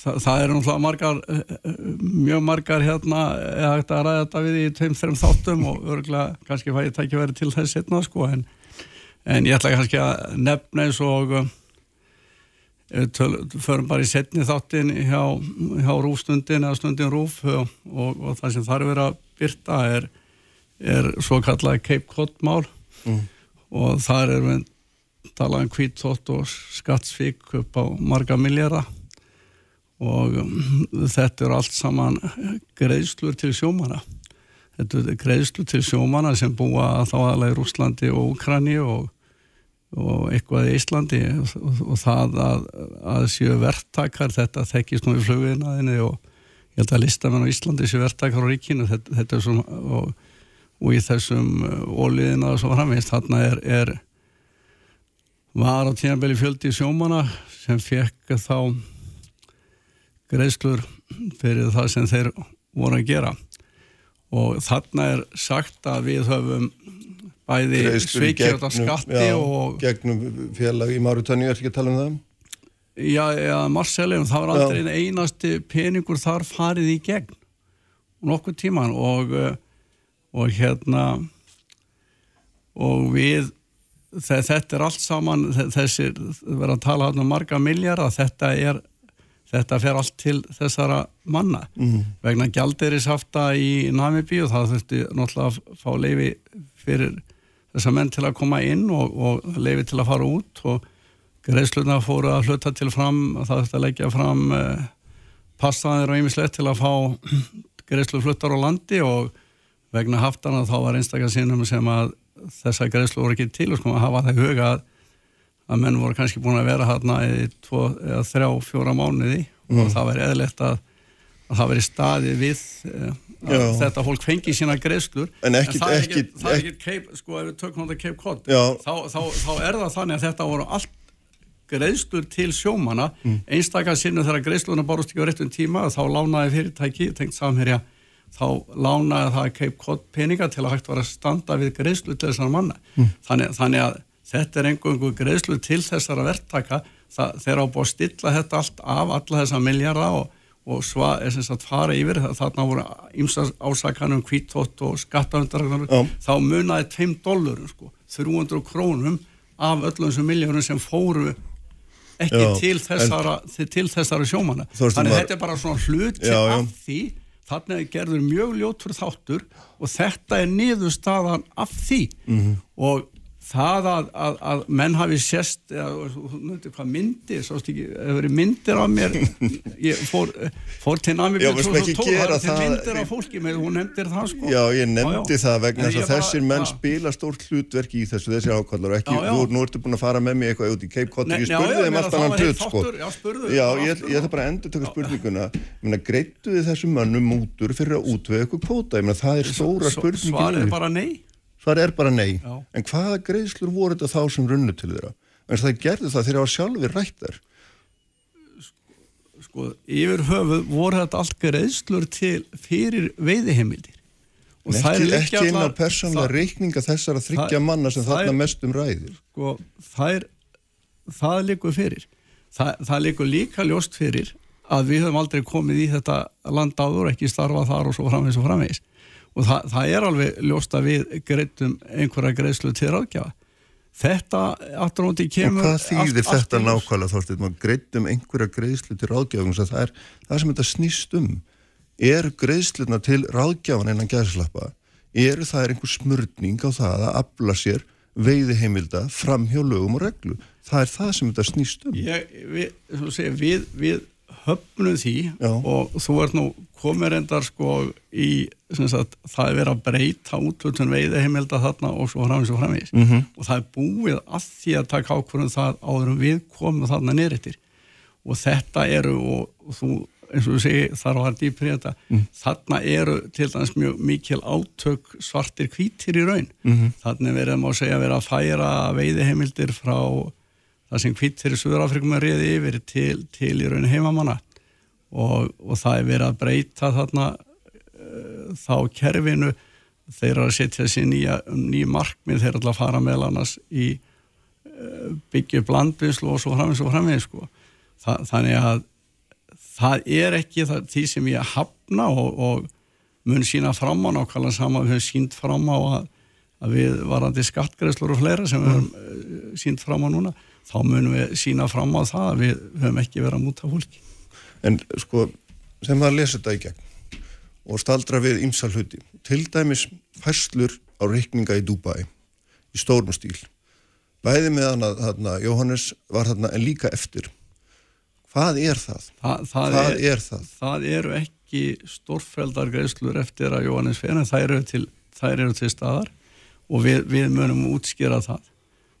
það, það er náttúrulega margar mjög margar hérna ég hægt að ræða þetta við í tveim, þreim þáttum og örgulega kannski fæ ég tækja verið til þess setna sko en, en ég ætla kannski að nefna eins og töl, förum bara í setni þáttin hjá, hjá rúfstundin eða stundin rúf og, og, og það sem þarf verið að byrta er, er svo kallað Cape Cod mál mm. og þar er við talaðum kvítótt og skattsvík upp á marga miljara og um, þetta er allt saman greiðslur til sjómana þetta er greiðslur til sjómana sem búa þá aðalega í Rúslandi og Ukrani og, og eitthvað í Íslandi. Og, og, og það að, að séu verktakar þetta þekkist nú í fluginaðinni og ég held að listamenn á Íslandi séu verktakar á ríkinu. Þetta, þetta er svona og í þessum óliðina og svo framvist þarna er, er var á tímabili fjöldi sjómana sem fekk þá greiðslur fyrir það sem þeir voru að gera. Og þarna er sagt að við höfum bæði sveikjörða skatti já, og gegnum félag í Márutanni, er ekki að tala um það? Já, já Marcelin, það var aldrei einn einasti peningur þar farið í gegn. Nokkuð tíman og, og hérna og við þetta er allt saman þessir, verður að tala um marga miljardar, þetta er þetta fer allt til þessara manna mm. vegna gjaldirisafta í Namibí og það þurfti náttúrulega að fá leifi fyrir þessa menn til að koma inn og, og leifi til að fara út og greiðsluna fóru að hluta til fram það þurfti að leggja fram eh, passaðir og ýmislegt til að fá [clears throat] greiðslu fluttar á landi og vegna haftana þá var einstakar sinnum sem að þessa greiðslu voru ekki til og sko að hafa það huga að, að menn voru kannski búin að vera hérna í tvo eða þrjá, fjóra mánuði mm. og það væri eðlert að, að það veri staði við eh, að Já. þetta fólk fengi sína greiðslur en, en það er ekki, Cape, sko ef við tökum þetta Cape Cod þá, þá, þá er það þannig að þetta voru allt greiðslur til sjómana mm. einstakar sinnu þegar greiðsluna bárust ekki á réttum tíma þá lánaði fyrirtæki tengt samherja þá lánaði það Cape Cod peninga til að hægt var að standa við greiðslu til þessar manna. Mm. Þannig, þannig að þetta er einhverjum greiðslu til þessara verktaka þeir á búið að stilla þetta allt af alla þessa miljara og, og sva, sagt, fara yfir þarna voru ímsast ásakanum kvítótt og skattaundaragnar oh. þá munaði 5 dólarum sko, 300 krónum af öllum þessum miljónum sem fóru ekki já, til þessara, en, til þessara sjómana. Þannig að þetta er bara svona hluti af því Þannig að gerður mjög ljótur þáttur og þetta er niðurstaðan af því mm -hmm. og það að, að, að menn hafi sérst hvað myndir það verið myndir af mér? Ég fór, fór til námi það er myndir af fólki með hún nefndir það sko. Já ég nefndi já, já. það vegna þess að þessir menn spila stórt hlutverk í þessu þessi ákvallar ekki, já, þú, nú ertu búin að fara með mig eitthvað út í Cape Cod ég spurði þeim alltaf hann hlut sko. já ég ætla bara að endur taka spurninguna. Greittu þið þessum mönnum mútur fyrir að útvega eitthvað kvóta, það er stóra spurning Svar er bara nei þar er bara nei. Já. en hvaða greiðslur voru þetta þá sem runnu til þeirra? En það gerði það þegar það var sjálfur rættar sko yfir höfuð voru þetta allt greiðslur til fyrir veiðihemildir en ekki, ekki á persónlega reikninga þessar að þryggja manna sem þarna mest um ræðir. Sko það er það likur fyrir. Það, það likur líka ljóst fyrir að við höfum aldrei komið í þetta land áður ekki starfað þar og svo framvegs og framvegs og það, það er alveg ljóst að við greitum einhverja greiðslu til ráðgjafa. Þetta aftur ándi kemur og hvað þýðir allt, þetta allt nákvæmlega þóttið maður greitum einhverja greiðslu til ráðgjafa það er það sem þetta snýst um. Er greiðsluna til ráðgjafan innan gæðslappa eru það er einhver smörning á það að afla sér veiði heimilda fram hjá lögum og reglu það er það sem þetta snýst um. Ég, við, segja, við, við höfnum því Já. og þú ert nú komir endar sko í sagt, það er verið að breyta útvöldun veiði heimilda þarna og svo framins og framins mm -hmm. og það er búið að því að taka ákvörðum það áðurum við komum þarna neyrittir og þetta eru og, og þú eins og þú segi þar var dýpri þetta mm. þarna eru til dæmis mjög mikil átök svartir kvítir í raun mm -hmm. þarna verðum að segja að vera að færa veiði heimildir frá það sem hvitt fyrir Suðurafrikum er riðið yfir til, til í raun heimamanna. Og, og það er verið að breyta þarna uh, þá kerfinu. Þeir eru að setja sér nýja, ný markmið. Þeir að fara meðal annars í uh, byggju blandvinslu og svo framins og framins sko. Þa, þannig að það er ekki það, því sem ég hafna og, og mun sína fram á nákvæmlega sama við höfum sínt fram á að, að við varandi skattgreðslur og fleira sem við höfum uh, sínt fram á núna þá munum við sína fram á það að við höfum ekki verið að múta fólki En sko, sem maður lesa þetta í gegn og staldra við ymsal hluti, til dæmis fæslur á reikninga í Dubai í stórum stíl bæði meðan að þarna, Jóhannes var þarna en líka eftir hvað er það? Þa, það, er, er það? það eru ekki stórfældar greiðslur eftir að Jóhannes fyrir þær eru til, þær eru til staðar og við, við munum útskýra það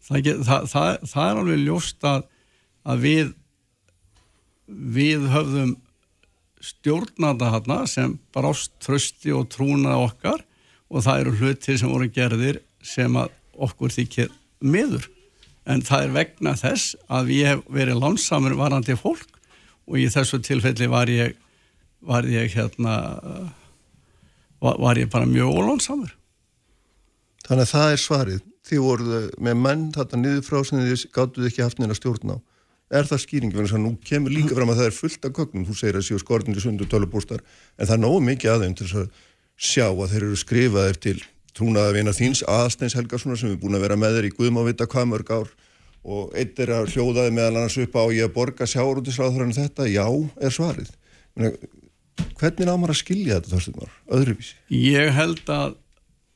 það, það, það er alveg ljóst að, að við við höfðum stjórnanda hérna sem brást trösti og trúna okkar og það eru hlutir sem voru gerðir sem að okkur þykir miður. En það er vegna þess að ég hef verið lánsamur varandi fólk og í þessu tilfelli var ég var ég hérna var ég bara mjög ólánsamur Þannig að það er svarið því voruð með menn þetta niður frá sem þið gáttuð ekki haft neina stjórn á. Er það skýringi, þannig að nú kemur líka fram að það er fullt af köknum, þú segir að séu skortindi sundu tölubústar, en það er nógu mikið aðeins til að sjá að þeir eru skrifaðir til trúnaða vina þíns aðsteins Helgarssonar sem er búin að vera með þeir í Guðmávita hvað mörg ár. Og eitt er að hljóðaði meðal annars upp á ég að borga sjáurútisráður en þetta, já, er svarið. Hvernig námar að skilja þetta þorstumar, öðruvísi? Ég held að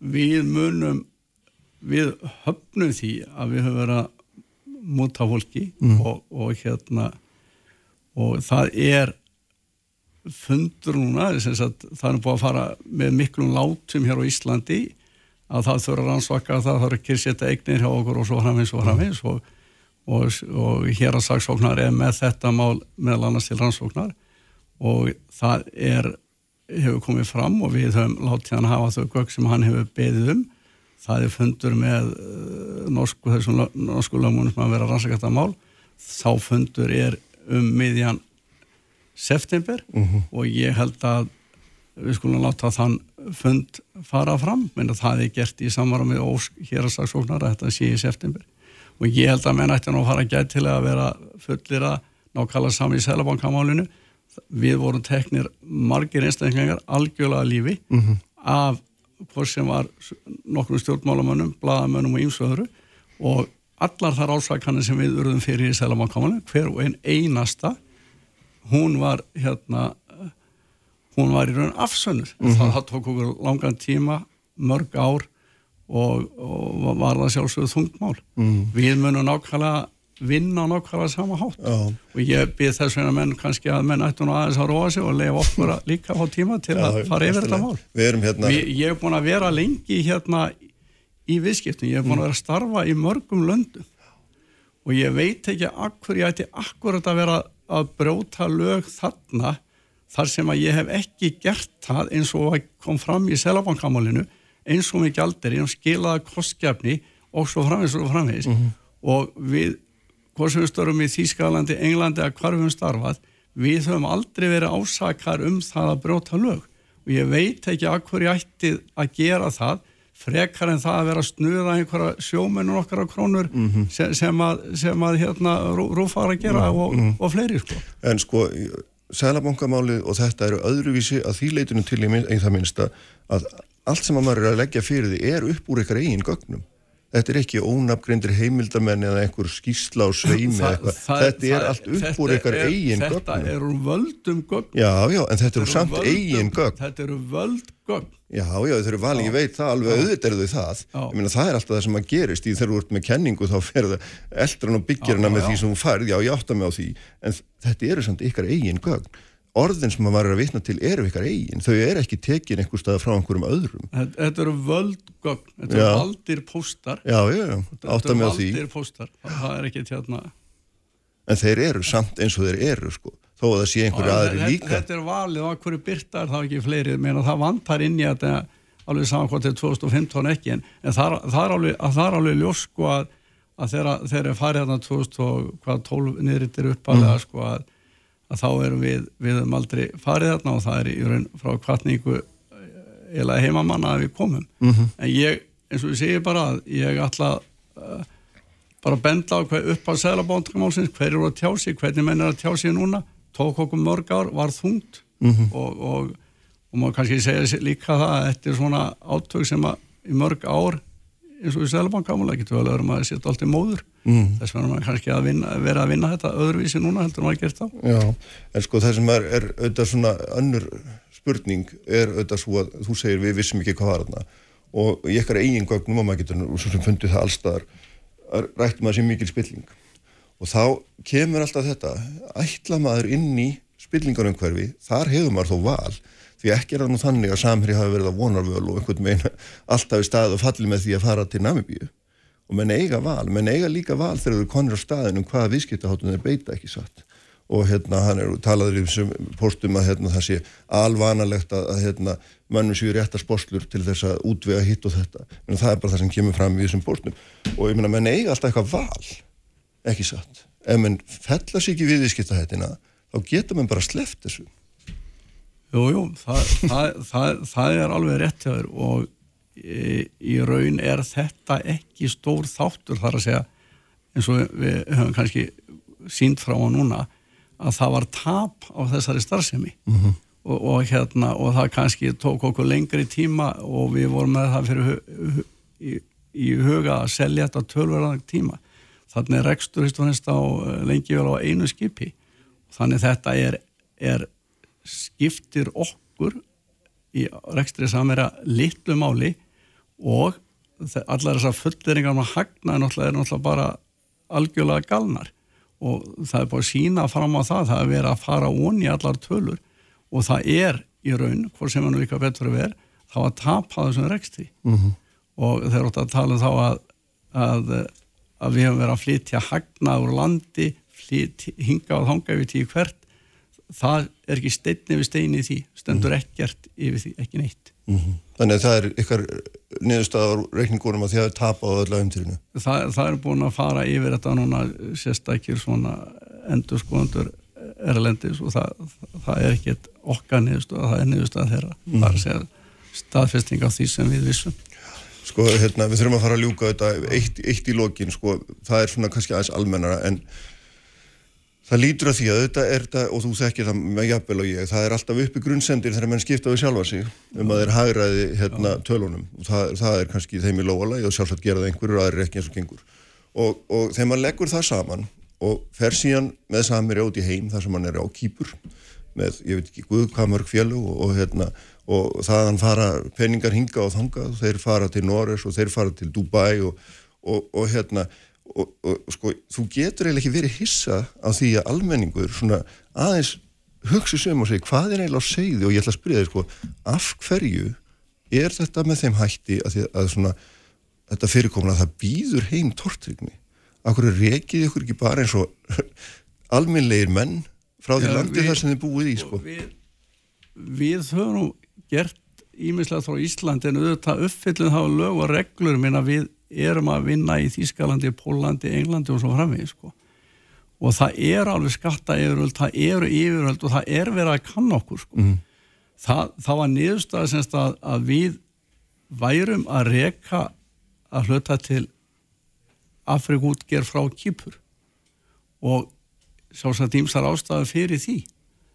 við munum við höfnum því að við höfum verið að múta fólki mm. og, og hérna og það er fundur núna sagt, það er búið að fara með miklum látum hér á Íslandi að það þurfa rannsvaka það þarf ekki að setja eignir hjá okkur og svo framins og framins og, og, og hér að saksóknar er með þetta mál meðal annars til rannsóknar og það er hefur komið fram og við höfum látið hann hafa þau gögg sem hann hefur beðið um það er fundur með uh, norsku, þessum norsku lögmunum sem að vera rannsakæft að mál þá fundur er um miðjan september uh mhm. -huh. og ég held að við skulum láta þann fund fara fram, menn að það er gert í samvara með ósk hér að saksóknar að þetta sé í september og ég held að menn ætti nú að fara gæt til að vera fullir að nákalla saman í Sælabankamálinu við vorum teknir margir einstaklingar algjörlega lífi uh mhm. -huh. af hvort sem var nokkrum stjórnmálamönnum, bladamönnum og ímsöðuru og allar þar ásvækanir sem við urðum fyrir í Sælamankámanu, hver og einn einasta hún var hérna hún var í raun afsönnur mm -hmm. það, það tók okkur langan tíma mörg ár og, og var það sjálfsögðu þungmál mm -hmm. við munum nákvæmlega vinna á nákvæmlega sama hátt. Já. og ég byrð þess vegna menn kannski að menn ættu nú aðeins að róa sig og lefa okkur líka á tíma til Já, að fara yfir þetta mál. Hérna... Vi, ég hef búin að vera lengi hérna í viðskiptum, ég hef búin að vera að starfa í mörgum löndum. Og ég veit ekki akkur ég ætti akkurat að vera að bróta lög þarna þar sem að ég hef ekki gert það eins og kom fram í selabankamálinu eins og mikið aldrei, ég hef skilaði kostgjafni og svo framvegis og framvegis. Mm -hmm. og við hvort sem við störum í Þýskalandi, Englandi eða hvar við höfum starfað, við höfum aldrei verið ásakar um það að bróta lög og ég veit ekki að hverju ætti að gera það frekar en það að vera að snuða einhverja sjómennur okkar á krónur mm -hmm. sem, sem að, sem að hérna, rúfara að gera mm -hmm. og, mhm. og fleiri sko. En sko, sælabankamálið og þetta eru öðruvísi að því leitinu til í það minnsta að allt sem að maður er að leggja fyrir því er upp úr eitthvað eigin gögnum Þetta er ekki ónafgrindir heimildamenn eða einhver skísla á sveimi Þa, eitthvað. Þetta er allt upp úr eitthvað eigin gögn. Þetta eru völdum gögn. Já, já, en þetta eru samt völdum, eigin gögn. Þetta eru völd gögn. Já, já, þeir eru valið, ég veit það alveg auðvitað eru þau það. Ég meina það er alltaf það sem að gerist í þegar þú ert með kenningu þá fer það eldran og byggjarna með því sem þú farið, já, ég átta mig á því. En þetta eru samt ykkar eigin gögn orðin sem maður er að vitna til eru ykkar eigin, þau eru ekki tekin einhver stað frá einhverjum öðrum. Þetta eru völdgögn, þetta eru valdir póstar. Já, já, já, átta með því Þetta eru valdir póstar, það er ekki tjárna En þeir eru samt eins og þeir eru sko, þó að það sé einhverju aðri líka. Þetta er valið. Og hverju byrtar það ekki fleiri, menn að það vantar inn í að þetta alveg saman hvort þetta er 2015 ekki en, en það, það er alveg, alveg ljós sko að, að þegar þeir eru farið að, mm. að að þá erum við, við um aldrei farið þarna og það er í raun frá kvartningu eiginlega heimamanna að við komum Mhm. en ég, eins og ég segi bara að ég ætla uh, bara að benda á hver, upp á seglabóntakamálsins hver eru að tjá sig, hvernig menn er að tjá sig núna tók okkur mörg ár, var þungt Mhm. og, og, og maður kannski segja líka það að þetta er svona átök sem að í mörg ár eins og í seglabóntakamál getur vel öðrum að setja allt í móður Mhm. þess vegna maður kannski að vinna, vera að vinna þetta öðruvísi núna heldur maður að gert þá. Já, en sko það sem er, er auðvitað svona önnur spurning er auðvitað svo að þú segir við vissum ekki hvað var þarna. Og í ykkar eigin gögnum og maður getur og svo sem fundið það allstaðar rættum að sé mikil spilling. Og þá kemur alltaf þetta ætla maður inn í spillingarumhverfi þar hefur maður þó val því ekki er það nú þannig að samhri hafi verið að vonarvöl og einhvern veginn [laughs] alltaf í stað og falli með því að fara til Namibíu og menn eiga val, menn eiga líka val þegar þú konir á staðinu um hvaða viðskiptaháttum þeir beita ekki satt? Og hérna hann er talaður í þessum postum að hérna, það sé alvanalegt að, að hérna, mönnum séu réttar sporslur til þess að útvega hitt og þetta. En það er bara það sem kemur fram í þessum postum og ég meina menn eiga alltaf eitthvað val ekki satt? Ef menn fella sig ekki við viðskiptahættina þá getur menn bara sleppt þessu. Jú, jú, það, það, það, það er alveg rétt hjá þér og í, raun er þetta ekki stór þáttur þar að segja eins og við höfum kannski sínt frá hann núna að það var tap á þessari starfsemi. -hmm. og, og hérna og það kannski tók okkur lengri tíma og við vorum með það fyrir í, í huga að selja þetta tölverðan tíma. Þannig er rekstur á lengi vel á einu skipi. Þannig þetta er, er skiptir okkur í rekstri samverja litlu máli og allar þessar fulleringar með hagna er náttúrulega, er náttúrulega bara algjörlega galnar. Og það er búin að sína fram á það, það er verið að fara onni allar tölur. Og það er í raun, hvort sem hann líka betur að vera, þá að tapa þessum rekstri. Mm -hmm. og þeir átt að tala um þá að, að, að við hefum verið að flytja hagnað úr landi, flyt, hinga og þanga við tíu hvert það er ekki steinni við steini í því stendur ekkert yfir því, ekki neitt. Mm -hmm. Þannig að það er ykkar niðurstaðar reikningunum að því að það tapa á öllu aðeimtýrinu það, það er búin að fara yfir þetta núna sérstakir svona endur skoðandur erlendis og það, það er ekkert okkar niðurstað, það er niðurstað þeirra. Mm. það er að segja staðfesting af því sem við vissum. Sko, hérna, við þurfum að fara að ljúka þetta eitt, eitt í lokin, sko, það er svona kannski aðeins almennara en Það lítur að því að þetta er þetta, og þú þekkir það með jafnvel og ég, það er alltaf uppi grunnsendir þegar mann skipta við sjálfa sig um að þeir hagraði hérna tölunum og það, það er kannski þeim í lóalagi og sjálfsagt gera það einhverjur og aðrir ekki eins og gengur. Og, og þegar mann leggur það saman og fer síðan með samir át í heim þar sem mann er á kýpur með, ég veit ekki, guð hvað mörg fjölu og, og hérna, og þaðan fara peningar hinga og þanga, þeir fara til Norres og þeir fara til Dubai og, og hérna Og, og sko, þú getur eiginlega ekki verið hissa á því að almenningur svona aðeins hugsa sem og segja hvað er eiginlega á segði og ég ætla að spyrja þér sko af hverju er þetta með þeim hætti að, að svona þetta fyrirkomna að það býður heim tortrygni af hverju reykið ykkur ekki bara eins og [laughs] alminlegir menn frá því landi þar sem þið búið í sko? Við, við höfum gert ímislega frá Íslandi en auðvitað uppfyllin þá lög og reglur. Minna við erum að vinna í Þískalandi, Pólandi, Englandi og svo framvið sko. og það er alveg skatta yfirvöld, það eru yfirvöld og það er verið að kanna okkur sko. mm. það, það var niðurstað semst að, að við værum að reka að hluta til Afrikútger frá Kýpur og sjálfsagt ímsar ástæðu fyrir því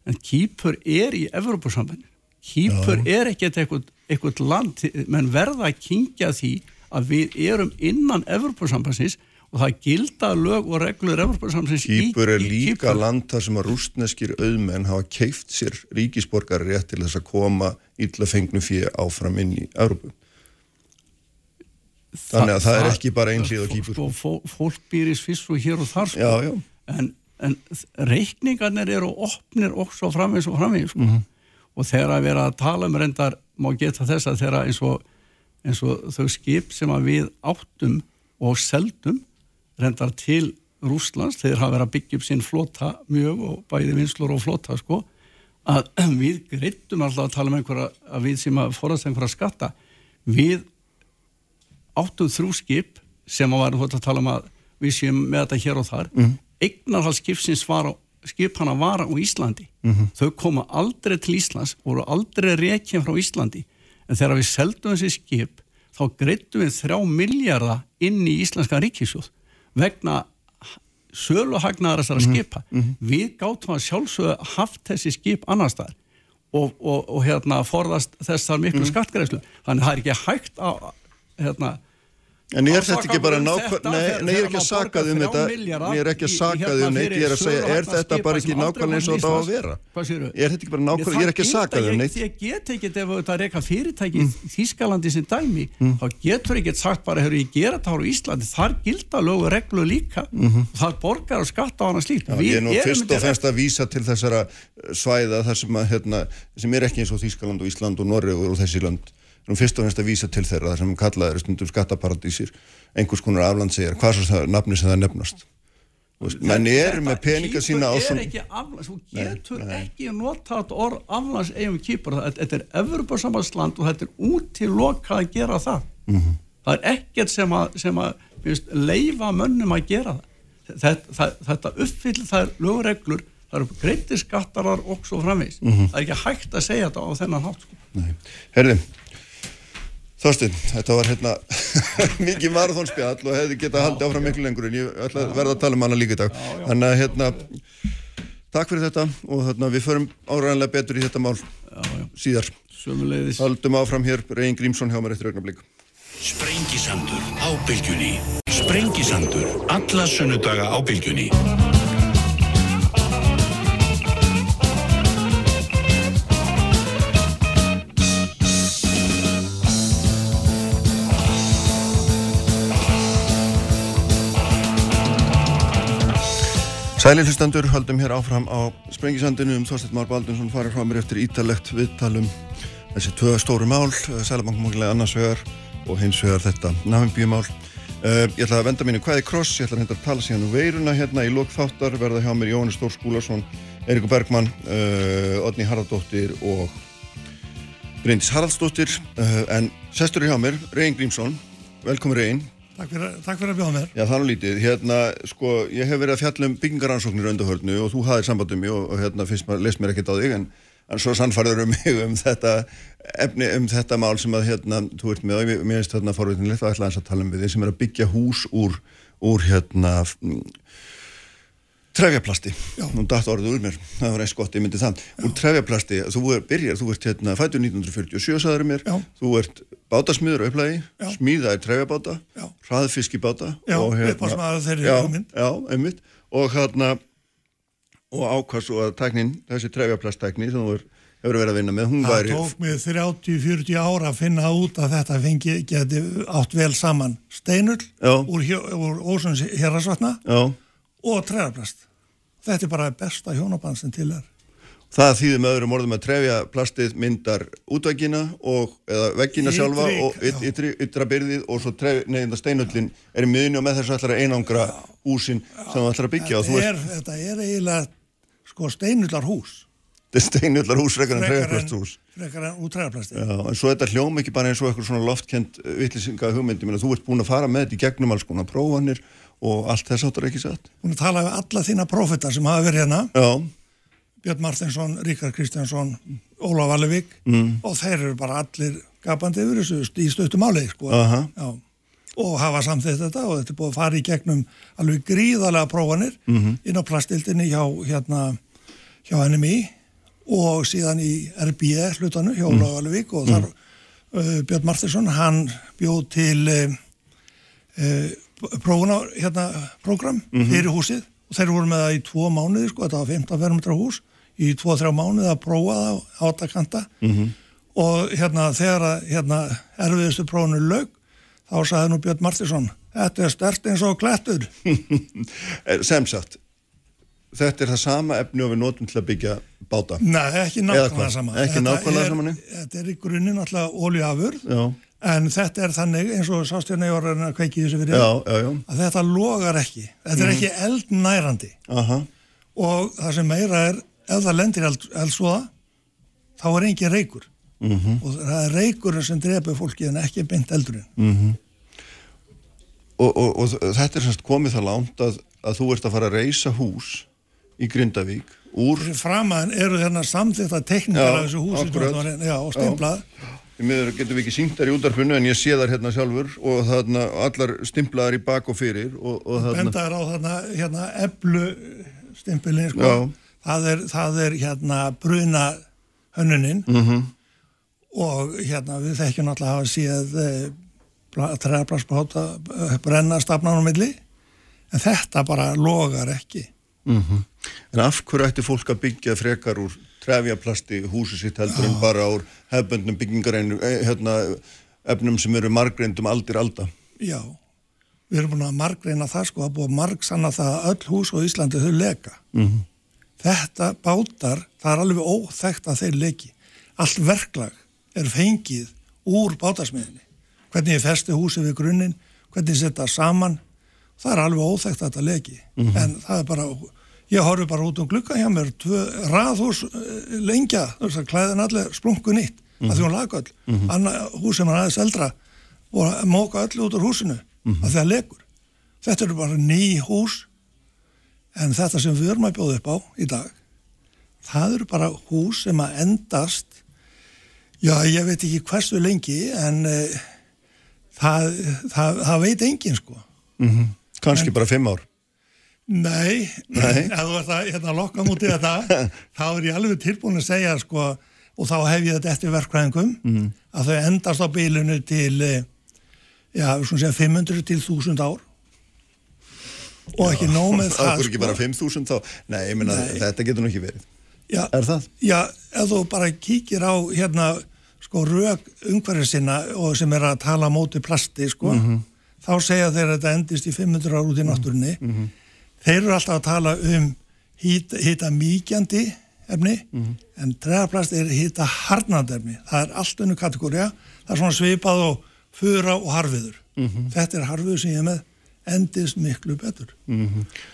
en Kýpur er í Evropasambandin Kýpur Já. er ekkert eitthvað land, menn verða að kingja því að við erum innan Evropasambansins og það gilda lög og reglur Evropasambansins Kýpur er líka Kýpur. land þar sem að rústneskir auðmenn hafa keift sér ríkisborgari rétt til þess að koma illa fengnu fyrir áfram inn í Európu Þannig að það, það er ekki bara einlið á Kýpur sko, Fólk býr í Sviss og hér og þar sko. já, já. En, en reikningarnir eru opnir også framvegis og framvegis sko. mm -hmm. og þegar að vera að tala um reyndar má geta þess að þeirra eins og eins og þau skip sem að við áttum og seldum reyndar til Rúslands þeir hafa verið að byggja upp sín flota mjög og bæði vinslur og flota sko að [clears throat] við greittum alltaf að tala um einhverja að við sem að forast einhverja skatta við áttum þrjú skip sem að varum að tala um að við séum með þetta hér og þar mm -hmm. eignarhald skipsins var á skip hann að vara á Íslandi mm -hmm. þau koma aldrei til Íslands voru aldrei reykjum frá Íslandi en þegar við seldum þessi skip þá greittum við þrjá miljardar inn í Íslenska ríkisjóð vegna söluhagnaðar þessara Mhm, skipa. við gáttum að sjálfsögðu haft þessi skip annar staðar og, og, og hérna forðast þessar miklu mm. skattgreðslu þannig að það er ekki hægt að hérna En er þetta ekki bara Ásaka um nákvæm, þetta nei, ég er ekki að maður saka borgar um þetta, ég er ekki að í- í saka hérna um neitt, ég er að segja, er þetta bara ekki nákvæmlega eins og þetta á að vera? Segirðu? Er þetta ekki bara nákvæmlega, ég er ekki að saka um neitt. Ég get ekki ef þetta reyka fyrirtæki í Þískalandi sem dæmi, Mm. þá getur ekki sagt bara, hefur ég gera þetta á Íslandi, þar gilda lögu reglu líka, þar borgar og skatta á hana slíkt. Mhm. Ég er nú fyrst og fremst að vísa til þessara svæða þar sem, hérna, er ekki eins og Þýskaland og Ísland og Noreg og þessi land nú fyrst og fremst að vísa til þeirra þar sem kallaður stundum skattaparadísir einhvers konar aflandsegar, hvað svo það nafni sem það nefnast menn eru með peninga sína á er svona þú getur ekki nota þetta orð aflands eigum kýpur, þetta er Evropasambandsland og þetta er útilokað að gera það. Mhm. Það er ekkert sem að, sem að minnst, leifa mönnum að gera það. Þetta, það, þetta uppfyll það er lögureglur, það eru greittir skattarar og svo framvegis. Mhm. Það er ekki hægt að segja þetta á þennan hátt. Sko. Nei. Herði, Þorstein, þetta var hérna [laughs] mikið marathónspjall og hefði getað haldið áfram miklu lengur en ég ætla að verða að tala um hana líka í dag. Þannig að hérna, takk fyrir þetta og hérna, við förum áræðanlega betur í þetta mál síðar. Sömuleiðis. Haldum áfram hér, Reyn Grímsson hjá mér eftir augnablík. Sprengisandur á bylgjunni Sprengisandur Alla sunnudaga á bylgjunni Sælir hlustandur, haldum hér áfram á Sprengisandinu um Þorstein Már Baldunsson farið frá mér eftir ítalegt viðtalum þessi tvö stóru mál, Sælabankmákilega annars vegar og hins vegar þetta náðumbíumál. Uh, ég ætla að venda mínu hvaði kross, ég ætla að hérna að tala síðan um veiruna hérna í lok þáttar, verða hjá mér Jóhannes Stór Skúlason, Eiríkur Bergmann, uh, Odni Haraldóttir og Bryndis Haraldsdóttir, uh, en sestur hjá mér, Reyn Grímsson, velkomin Reyn. Takk fyrir, takk fyrir að bjóða mér. Já, það er nú lítið. Hérna, sko, ég hef verið að fjalla um byggingaransóknir undarhörnu og þú hafðir samband um mig og, og hérna, maður leist mér ekkert á þig en, en svo sannfærður um mig um þetta efni, um þetta mál sem að, hérna, þú ert með og mér finnst þarna forvitinlegt að ætla að tala um við þig sem er að byggja hús úr, úr hérna, trefjaplasti. Nú datt orðið úr mér, það var eins gott, ég myndi það. Úr trefjaplasti, þú er, byrjar, þú ert hérna, fættur 1947, sagður mér, Já. þú ert bátasmiður á upplagi, Já. smíðaði trefjabáta, hraðfiskibáta Já, hérna- upphafsmaður þeirri hugmynd. Já, einmitt og hérna og ákvæðs og að tæknin, þessi trefjaplasttækni sem þú er, hefur verið að vinna með, hún Það væri tók mig 30-40 ára að finna út að þetta fengi geti átt vel saman steinull úr, hjó- úr Ósuns hérrasvatna já, og trefjaplast. Þetta er bara besta hjónaband sem til er. það þýðir með öðrum orðum að trefjaplastið myndar útvækina og eða veggina sjálfa og ytri, ytra byrðið og svo tref, neðinda steinullin er miðinu og með þessu ætlar að einangra húsin sem þú ætlar að byggja Þetta er, þetta er eiginlega sko steinullar hús. ert steinullar hús frekar en Frekar en- trefjaplastús Frekar en úr trefjaplasti. Já, en svo þetta hljóm ekki bara eins og eitthvað svona loftkent vittlisinga hugmyndi, menn þú ert búin að fara með þetta í gegnum alls konar prófanir og allt þess áttur ekki satt. Hún er að tala við alla þína prófita sem hafa verið hérna. Já, Björn Martinsson, Ríkard Kristjánsson, Ólaf Vallevík Mm. og þeir eru bara allir gapandi yfir þessu í stöttum áleik sko. Og hafa samþýtt þetta og þetta er búið að fara í gegnum alveg gríðarlega prófanir Mhm. inn á plastildinni hjá, hérna, hjá NMI og síðan í RB hlutanu hjá Mhm. Ólaf Vallevík og þar uh, Björn Martinsson, hann bjóð til uh, uh, prófuna hérna program Mhm. fyrir húsið og þeir voru með það í tvo mánuði sko, þetta var 15 fermetra hús í 2-3 mánuði að prófa það á átakanta -hmm. og hérna þegar að hérna, erfiðustu prófunu lög þá sagði nú Björn Martinsson þetta er stert eins og klettur Eh, [laughs] sem sagt, þetta er það sama efni og við notum til að byggja báta. Nei, ekki nákvæmlega sama Ekki nákvæmlega sama? Þetta er í grunninn alltaf oljuafurð Já, en þetta er þannig eins og sástjörna ég var að kveiki þessu fyrir já, já, já, að þetta logar ekki. Þetta er ekki eldnærandi. Aha, og það sem meira er ef það lendir eld, eldsvoða þá er engin reykur. -hmm. og það er reykurinn sem drefur fólki en ekki beint eldurinn. Og, og, og þetta er semst komið það langt að, að þú ert að fara að reysa hús í Grindavík úr, framaðan eru þarna samþýtt að af þessu húsi já, og Því miður getum við ekki syngt þær í útarpunnu en ég sé þær hérna sjálfur og þarna allar stimplaðar í bak og fyrir og, og þarna, bendaður á þarna hérna eblu stimpilin sko. Það, er, það er hérna bruna hönnunin. Mhm. og hérna við þekkjum náttúrulega að hafa séð eh, træðarplassbáta eh, brenna stafnan á milli. En þetta bara logar ekki. En af hverju ætti fólk að byggja frekar úr trefjaplasti húsi sitt heldur en bara úr hefböndnum byggingareinu hérna, efnum sem eru margreindum aldir alda. Já, við erum búin að margreina það sko að búa marg sanna það að öll hús á Íslandi þau leka. -hmm. þetta bátar það er alveg óþekkt að þeir leki. Allt verklag er fengið úr bátasmiðinni hvernig ég festi húsið við grunninn hvernig ég setja saman. Það er alveg óþekkt að þetta leki. En það er bara ég horfi bara út um glugga hjá mér raðhús eh, lengja veist að klæðin allir splungu nýtt að því hún laga öll. Mm annar hús sem er aðeins eldra og móka öll út úr húsinu að það lekur. Þetta eru bara ný hús en þetta sem við erum að bjóða upp á í dag það eru bara hús sem að endast já ég veit ekki hversu lengi en uh, það, það, það veit engin sko. Kannski bara fimm ár Nei, Nei. [laughs] ef þú ert að hérna, lokka mútið þetta, [laughs] þá er ég alveg tilbúin að segja, sko, og þá hef ég þetta eftir verkfræðingum, Mhm. að þau endast á bílunu til, eh, já, segja 500 til 1000 ár. Og ekki nóg með [laughs] það, það er ekki bara 5.000 þá nei, ég meina Nei. þetta getur nú ekki verið. Já, er það? Já, ef þú bara kíkir á, hérna, sko, rök umhverfið sinna og sem er að tala á móti plasti, sko, þá segja þeir að þetta endist í 500 ár út í náttúrunni, þeir eru alltaf að tala um hýta, hýta mýkjandi efni en tregaplast er hýta harnandi efni. Það er allt önnu kategória það er svona svipað og fura og harfiður þetta er harfiður sem ég er með endist miklu betur.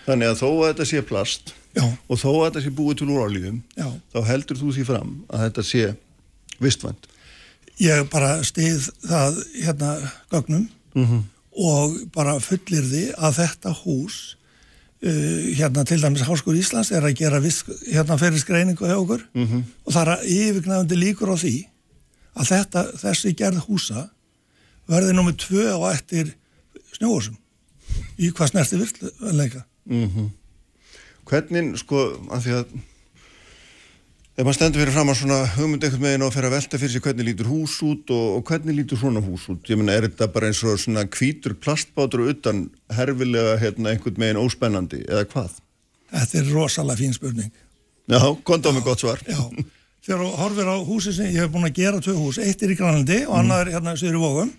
Þannig að þó að þetta sé plast já, og þó að þetta sé búið til úr oljum já. þá heldur þú því fram að þetta sé vistvænt? Ég bara stið það hérna gögnum og bara fullir því að þetta hús hérna til dæmis Háskóri Íslands er að gera viss, hérna fyrir skreiningu hjá okkur. Og það er yfirgnæfandi líkur á því að þetta, þessi gerð húsa verði nummið tvö á eftir snjóðsum í hvað snerti virðleika hvernig sko að því að ef maður stendur fyrir fram að svona hugmynd einhvern veginn og fer að velta fyrir sig hvernig lítur hús út og, og hvernig lítur svona hús út? Ég meina er þetta bara eins og svona hvítur plastbátur utan herfilega hérna einhvern veginn óspennandi eða hvað? Þetta er rosalega fín spurning. Já, konta á mig gott svar. Já, þegar þú horfir á húsi sem ég hef búin að gera tvö hús, eitt er í Grænlandi og annað er hérna sögur í Vógum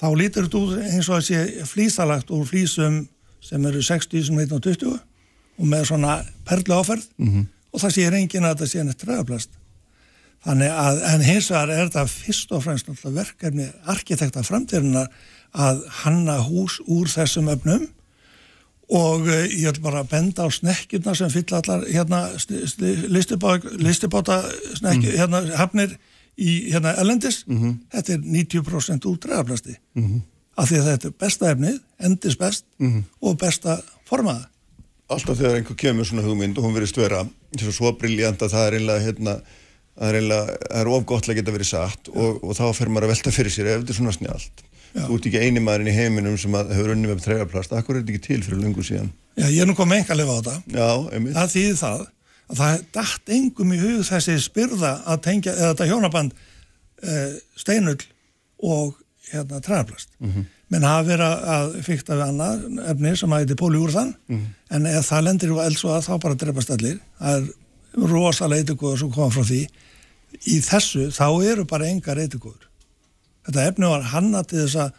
þá lítur þetta út eins og að sé flísalagt úr flísum sem eru 60.120 og með svona perlu áferð og það sér enginn að þetta sé neitt træðaplast þannig að, en hins vegar er þetta fyrst og fremst verkefni arkitekta framtíðunar að hanna hús úr þessum öfnum og uh, ég ætla bara benda á snekkjurna sem fyll allar hérna listibáta, snekkjur, hérna hafnir í hérna ellendis, þetta er 90% úr dreifaplasti af því að þetta er besta efnið, endis best og besta formaða alltaf þegar einhver kemur svona hugmynd og hún verið störa svo, svo briljant að það er einlega hérna, það er einlega, það er ofgóttlega geta verið satt og, og þá fer maður að velta fyrir sér ef þetta er svona snjált Já. þú ert ekki eini maðurinn í heiminum sem hefur unni með treyjaplast, akkur er þetta ekki til fyrir lungu síðan? Já, ég er nú komið enga að lifa á þetta. Já, einmitt, það þýðir það að það dætt engum í hug þessi spyrða að tengja, eða þetta hjónaband uh, steinull og hérna træðaplast menn hafa verið að- fykta við annað efni sem að þetta er póliúrðan en ef það lendir og elds og að þá bara drefast allir. Það er rosalega eitthvað sem koma frá því. Í þessu þá eru bara engar eitthvað þetta efni var hanna til þess að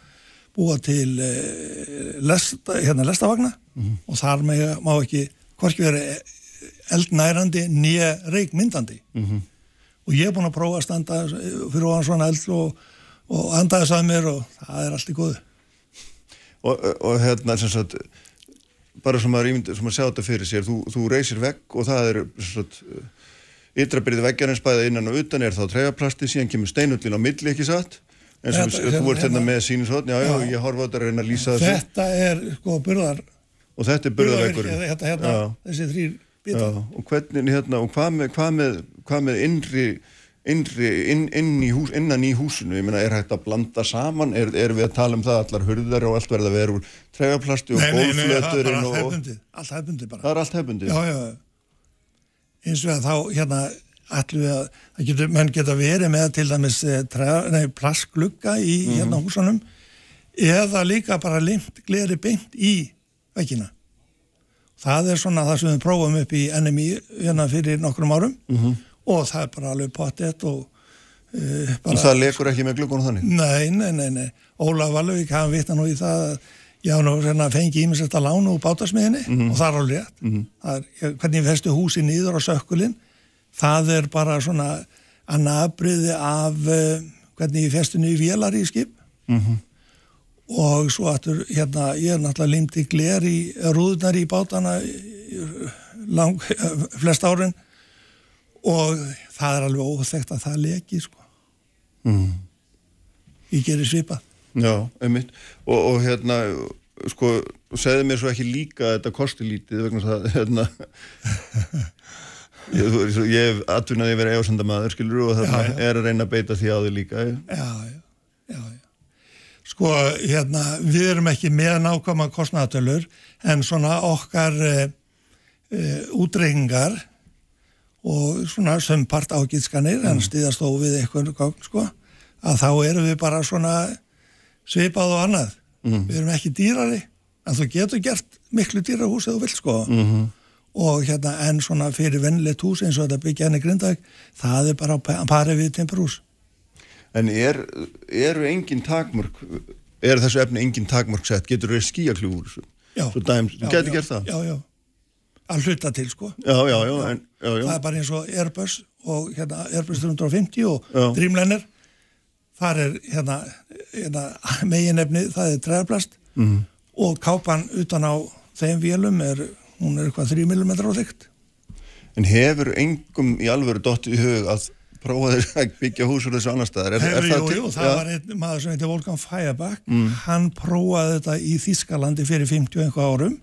búa til uh, lesta, hérna lestavagna og þar með, má ekki hvorki verið eldnærandi nýja reikmyndandi. Og ég er búin að prófa að standa fyrir ofan svona eld og, og anda þess að mér og það er allt í góðu og, og hérna sem sagt bara sem maður, ímynd, sem maður sjá þetta fyrir sér þú, þú reysir vegg og það er ytrabyrðið veggjarins bæða innan og utan er þá treyjaplasti, síðan kemur steinullin á milli ekki satt? Eins og þú ert hérna hérna- með sínusotn, já, já, Já. ég horfa á þetta að reyna að lýsa þessu. Þetta er sko burðar og þetta er burðaveggur þetta, hérna, þessi þrýr bita og hvernig hérna, og hvað með, hvað með, hvað með innri innri, inn, inn í hús, innan í húsinu, ég meina, er hægt að blanda saman, er, er við að tala um það allar hurðar og allt verða að vera úr trefaplasti og nei, það er allt hefbundi, allt hefbundi bara. það er allt hefbundi. Eins og þá, hérna, ætlum við að, getur, menn geta verið með til dæmis eh, plastglugga í hérna húsanum eða líka bara limt gleri beint í vekkina. Það er svona það sem við prófum upp í NMI hérna fyrir nokkrum árum og það er bara alveg pottet og uh, En það lekur ekki með gluggunum þannig. Nei, nei, nei, nei. Ólaf Valvík, hann vitna nú í það að já, nú hérna, fengi ímislegt að lána úr bátasmiðinni og það er alveg rétt. Það er, ég- hvernig festu húsi nýður á sökkulinn, það er bara svona að nafbriði af uh, hvernig festu nýju vélar í skip. Og svo aftur, hérna, ég er náttúrulega limti gler í rúðunar í bátana í- í lang, [laughs] flest árin og það er alveg óþekkt að það leki, sko. Ég gerir svipað. Já, einmitt. Og, og hérna, sko, segðu mér svo ekki líka að þetta kosti lítið vegna þess að, hérna, [laughs] ég, þú- ég hef atvinnaði að vera efarsendamaður, skilur, og þarna Já, já. er að reyna að beita því á því líka. Já, já, já. Sko, hérna, við erum ekki með nákvæma kostnæðatölur en svona okkar e, e, útreikingar og svona sömpart ágýtskanir en stiðast þó við eitthvað gagn, sko, að þá erum við bara svona svipað og annað. Við erum ekki dýrari, en þú getur gert miklu dýra hús eða þú vilt, sko. -hmm. Og hérna, en svona fyrir vennilegt hús eins og þetta byggja henni grindag, það er bara að pari við timburhús. En er, eru engin takmörk, er þessu efni engin takmörk sett, getur þau? Já. Svo dæms, þú getur gert það? Já, já, að hluta til sko Já, já, já, en, já, já. það er bara eins og Airbus og hérna Airbus 350 og. Dreamliner þar er hérna, hérna meginefni, það er træðarplast mm. og kápan utan á þeim vélum er, hún er eitthvað 3 mm á þygt En hefur engum í alvöru dottið í hug að prófa þess að byggja hús úr þessu annar staðar? Er, Hefur, jú, jú, það Já. var einn maður sem heitir Volkan Feyerback hann prófaði þetta í Þískalandi fyrir 50 og einhvað árum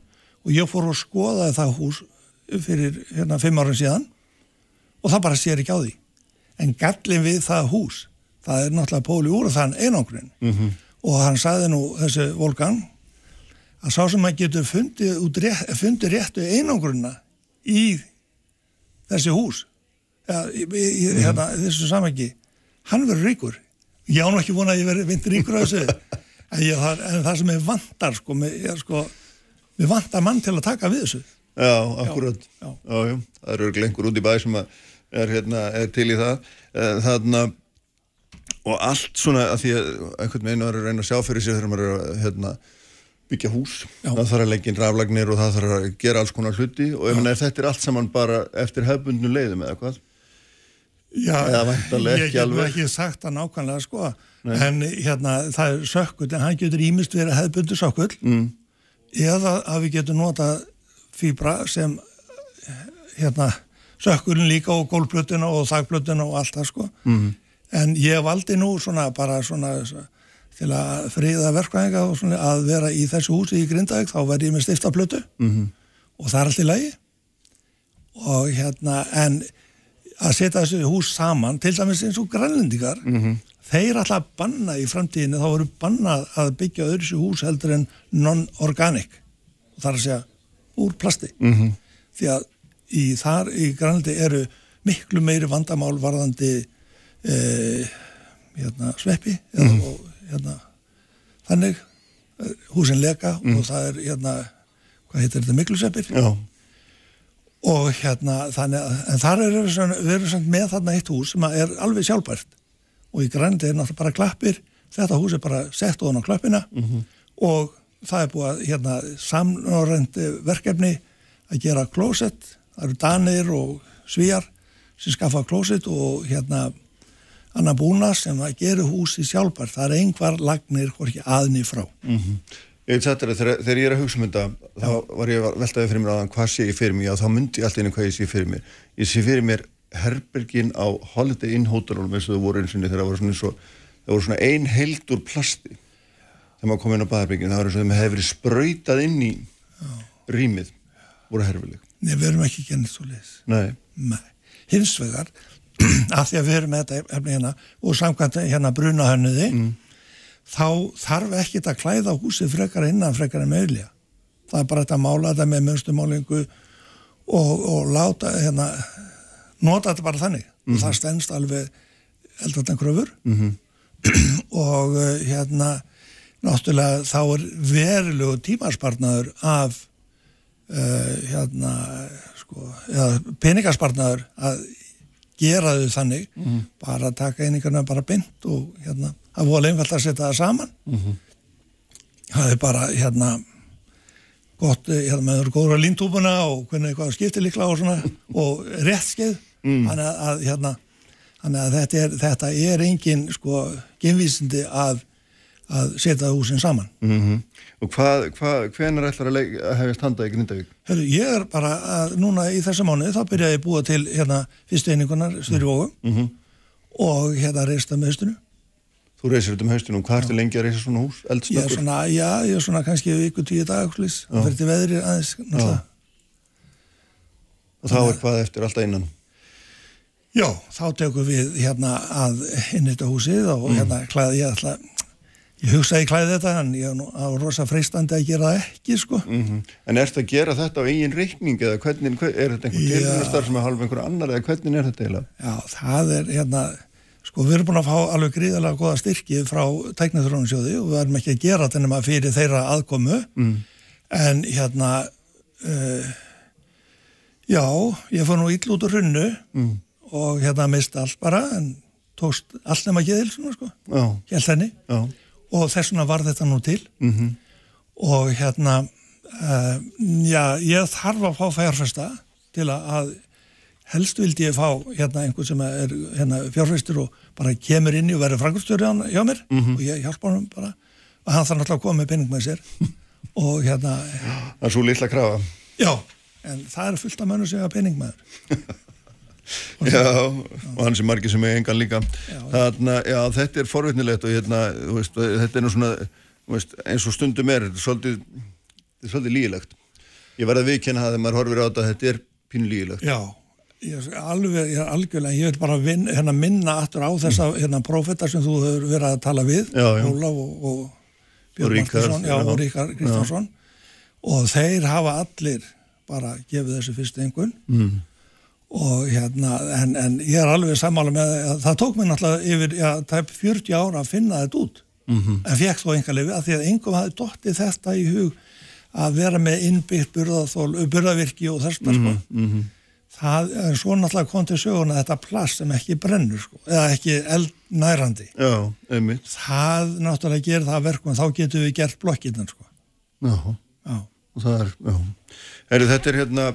og ég fór og skoðaði það hús fyrir hérna 5 árum síðan. Og það bara sér ekki á því. En gallin við það hús það er náttúrulega póli úr þann einangrun. -hmm. og hann sagði nú þessi Volkan að sá sem að getur fundið, rétt, fundið réttu einangrunna í þessi hús ja, í, í, í hérna, þessu samengi hann verður ríkur. Ég án ekki vona að ég vind ríkur á þessu. [laughs] En, ég, en það sem ég vantar sko, mér, ég, sko, mér vantar mann til að taka við þessu Já, akkurat. já. Já, já. Það eru einhver út í bæ sem að er, hérna, er til í það. Eh, Þarna, og allt svona að því að einhvern veginn er að reyna að sjá fyrir sér þegar maður er að hérna, byggja hús. Já. Það þarf að leggja inn raflagnir og það þarf að gera alls konar hluti og ef er þetta er allt saman bara eftir hefbundnu leiðum eða hvað. Já, ég ekki get nú alveg. ekki sagt það nákvæmlega sko en hérna það er sökkull en hann getur ímist verið hefðbundu sökkull mm. Eða að við getum nota fýbra sem hérna sökkullin líka og gólplötuna og þagplötuna og allt það sko mm. en ég valdi nú svona bara svona til að friða verkvæðinga og svona að vera í þessu húsi í Grindavík þá verði ég með stiftaplötu -hmm. og það er allt í lagi og hérna en að setja þessu hús saman til dæmis eins og grænlendingar -hmm. Þeir alltaf banna í framtíðinu þá eru bannað að byggja öðru sér hús heldur en non-organic. Og það er að segja úr plasti. -hmm. því að í þar í grænlendi eru miklu meiri vandamál varðandi eh, hérna, sveppi eða, og hérna þannig húsin leka og það er hérna hvað heitir þetta miklusveppir Já. og hérna þannig að þar er samt með þarna eitt hús sem er alveg sjálfbært og í grænandi er náttúrulega bara klappir. Þetta hús er bara sett ofan á klappina. Og það er búið að hérna, samnorrend verkefni að gera klósett. Það eru danir og svíjar sem skaffa klósett og hérna annar búna sem að gera húsi sjálfbært. Það er einhvar lagnir hvorki aðni frá. Ég veit þetta, þegar, þegar ég er að hugsa um þetta, þá var ég að veltaði fyrir mér aðan hvað sé ég fyrir mér, já þá myndi ég alltaf inn hvað ég sé fyrir mér. Ég sé fyrir mér herbergin á Holiday Inn hótelunum eins og þau voru eins og þegar það voru svona, eins og, það voru svona ein held úr plasti þegar maður kom inn á baðherbergin, það var eins og þeim hefði verið sprautað inn í rýmið, voru herfileg. Nei, við erum ekki gennið svo leiðis Nei, Nei. Hins vegar, [clears throat] af því að við erum með þetta efni hérna og samkvæmt hérna brunahönnuði þá þarf ekkit að klæða húsið frekar innan frekar en meðlja það er bara þetta að mála þetta með mönstummálingu og, og láta hérna nota þetta bara þannig. Og það stendst alveg eldvartan kröfur. [clears throat] Og uh, hérna náttúrulega þá er verulegu tímaspartnaður af uh, hérna sko, eða peningaspartnaður að gera þau þannig. Bara að taka einingarna bara beint og hérna, það voru einfalt að setja það saman. Það er bara hérna gott, eh, hérna með eru góður á líntúbuna og hvernig eitthvað skiptir líkla og svona. [laughs] Og rétt skeið þannig að, að hérna að þetta er, þetta er engin sko genvísindi að að setja húsin saman. Mm Og hvað, hvað, hvenar ætlar að, hefjast handa í Grindavík? Hörru, ég er bara að núna í þessa mánuði þá byrjaði ég að búa til hérna fyrstu einingunar styrjuvógu Mhm. og hérna reista með haustinu. Þú reysir þetta um haustunum, hvað ertu lengi að reysa svona hús? ég er svona, já, ég er svona kannski viku tíu dag það fyrir til veðri aðeins náttúrulega. Og þá er hvað eftir alltaf innan? Já, þá tekum við hérna að inn þetta húsið og hérna klæði ég ætla ég hugsaði klæði þetta en ég er nú á rosa freistandi að gera það ekki sko Mm En ertu að gera þetta á eigin reikning eða hvernig, hver, er þetta einhver Já. tilhörnastar sem er halv einhver annar eða hvernig er þetta eiginlega? Já, það er hérna sko við erum búin að fá alveg gríðarlega goða styrki frá tæknithrónunsjóði og við erum ekki að gera þetta nema fyrir þeirra aðkomu mm. en hérna uh, já, ég fór nú ill út úr hrunnu mm. Og hérna mist allt bara en tókst allt nema geðil svona sko, held henni. Já, og þess vegna var þetta nú til. -hmm. og hérna uh, já, ég þarf að fá fjárfesta til að, að helst vildi ég fá hérna einhvern sem er hérna, fjárfestur og bara kemur inn í og verður frangurstjóri hjá mér. Og ég hjálpa hann bara. Og hann þarf náttúrulega að koma með penning með sér. [laughs] Og hérna, það er svo litla krafa. já en það er fullt af mönnum sem hafa penning með [laughs] Já, og hann sem margir sem er engan líka. Þarna, já, þetta er forvitnilegt og hérna, veist, þetta er nú svona, veist, eins og stundum er, þetta er svolítið, er svolítið lígilegt. Ég verð að viðkenna það þegar maður horfir á þetta, þetta er pínu lígilegt. Já, ég er alveg, ég er algjörlega, ég vil bara vin, hérna, minna aftur á þessa hérna, prófeta sem þú hefur verið að tala við, Já, já. Ólaf og, og Björn Martinsson, já, já. og Ríkar Kristjánsson og þeir hafa allir bara gefið þessu fyrstu engun mm. Og hérna, en, en ég er alveg sammála með að það tók mér náttúrulega yfir, já, tæp 40 ára að finna þetta út -hmm. en fekk þó enga lifi að því að engum hafi dottið þetta í hug að vera með innbyggt burðaþól, burðavirki og þess mm sko. það er svo náttúrulega kom til söguna þetta plast sem ekki brennur sko, eða ekki eldnærandi Já, það náttúrulega gerir það að verkum þá getum við gert blokkinnan sko. Já, já, og það er, já. Heru, þetta er hérna,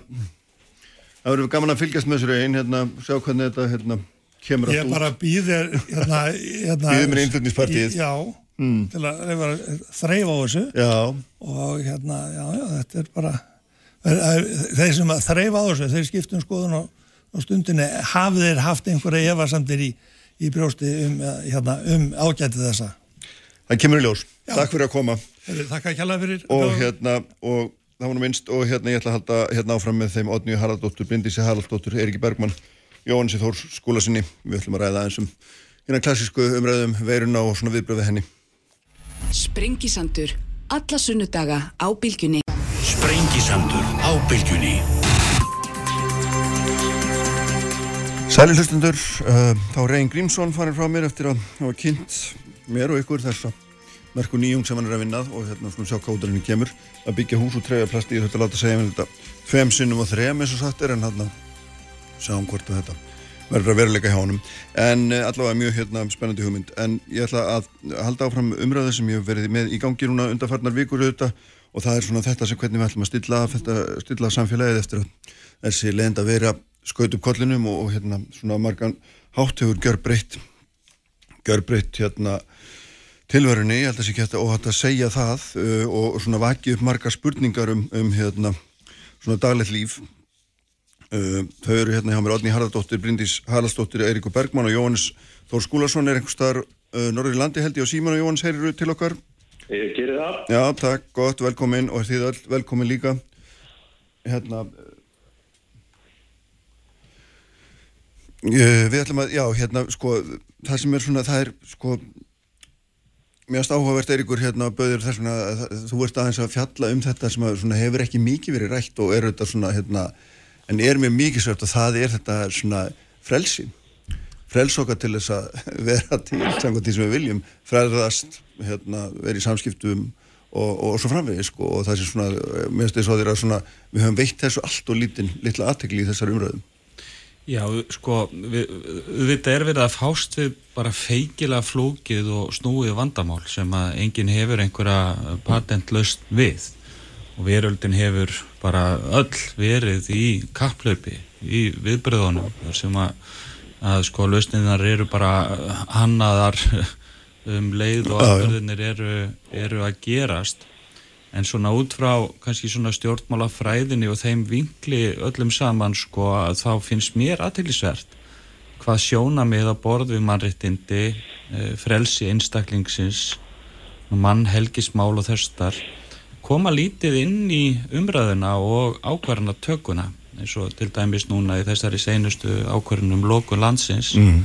það verður gaman að fylgjast með þessu einn, hérna, sjá hvernig þetta, hérna, kemur ég allt bara býðir hérna, hérna, Býður mér innflutningspartíið. já, til að reyfa að þreyfa á þessu út. Já, og hérna, já, já, þetta er bara þeir sem að þreyfa á þessu þeir skiptum skoðun á, á stundinni hafið þeir haft einhverja efasamdir í, í brjósti um, eh, hérna, um ágætið þessa það kemur í ljós. Já. Takk fyrir að koma. Þakka ekki alveg fyrir Og hérna, og það var nú minnst, og hérna ég ætla að halda hérna áfram með þeim Odnju Haraldóttur, Bryndísi Haraldóttur, Eriki Bergmann, Jóhansi Þór skóla sinni. Við ætlum að ræða eins um hérna klassísku umræðum veiruna og svona viðbröð við henni. Sprengisandur. Alla sunnudaga á bylgjunni. Sprengisandur á bylgjunni. Sæli hlustundur, uh, þá Reyn Grímsson farin frá mér eftir að hafa kynnt mér og ykkur þessa merku nýjung sem hann er að vinnað og hérna svona sjá hvað útræðinni kemur. Að byggja hús úr trefjaplasti, ég þurfti að láta segja mér þetta. Tveim sinnum og þrem eins og sagt er en hann sjáum hvort að þetta verður að veruleika hjá honum. En uh, allavega mjög hérna spennandi hugmynd. En ég ætla að halda áfram umræðu sem ég verið með í gangi núna undarfarnar vikur auðvitað og það er svona þetta sem hvernig við ætlum að stilla, þetta, stilla samfélagið eftir að þessi leiðend að vera skaut upp kollinum og, og hérna svona margan hátt hefur gjör breytt gjör breytt hérna tilverunni, ég held að sé ekki hægt að óhætt að segja það uh, og svona vaki upp margar spurningar um, um hérna svona daglegt líf. Uh, þau eru hérna hjá mér Odni Haraldóttir, Bryndís Haraldsdóttir, Eiríku Bergmann og Jóhannes Þór Skúlason er einhver staðar uh, norður í landi held ég og Síman og Jóhannes heyrir til okkar? Ég gerir það. Já, takk, gott, velkomin og þið öll velkomin líka. Hérna Uh, við ætlum að, já, hérna, sko, það sem er svona, það er, sko, mjögst áhugavert Eiríkur, hérna, bauður þess að þú ert aðeins að fjalla um þetta sem að, hefur ekki mikið verið rætt og er þetta svona, hérna, en er mjög mikið svört og það er þetta svona frelsi, frels okkar til þess að [laughs] vera til, samkvæmt því sem við viljum, frelðast, hérna, vera í samskiptum og, og svo framvegis, sko, og það sem svona, mér finnst þess að þeirra svona, við höfum veitt þessu allt og lítinn, litla aðtekli í þessar umræðum. Já, sko, við, við er verið að fást við bara feikilega flókið og snúið vandamál sem að enginn hefur einhverja patentlaust við. Og veröldin hefur bara öll verið í kapplaupi, í viðbröðunum sem að, að sko lausninar eru bara hannaðar um leið og aðbörðinir eru, eru að gerast en svona út frá kannski svona stjórnmálafræðinni og þeim vinkli öllum saman sko að þá finnst mér aðtæklusvert hvað sjóna með að borð við mannréttindi eh, frelsi einstaklingsins mann helgismál og þörstar koma lítið inn í umræðuna og ákvarðana tökuna eins og til dæmis núna í þessari seinustu ákvarðunum lókun landsins mm.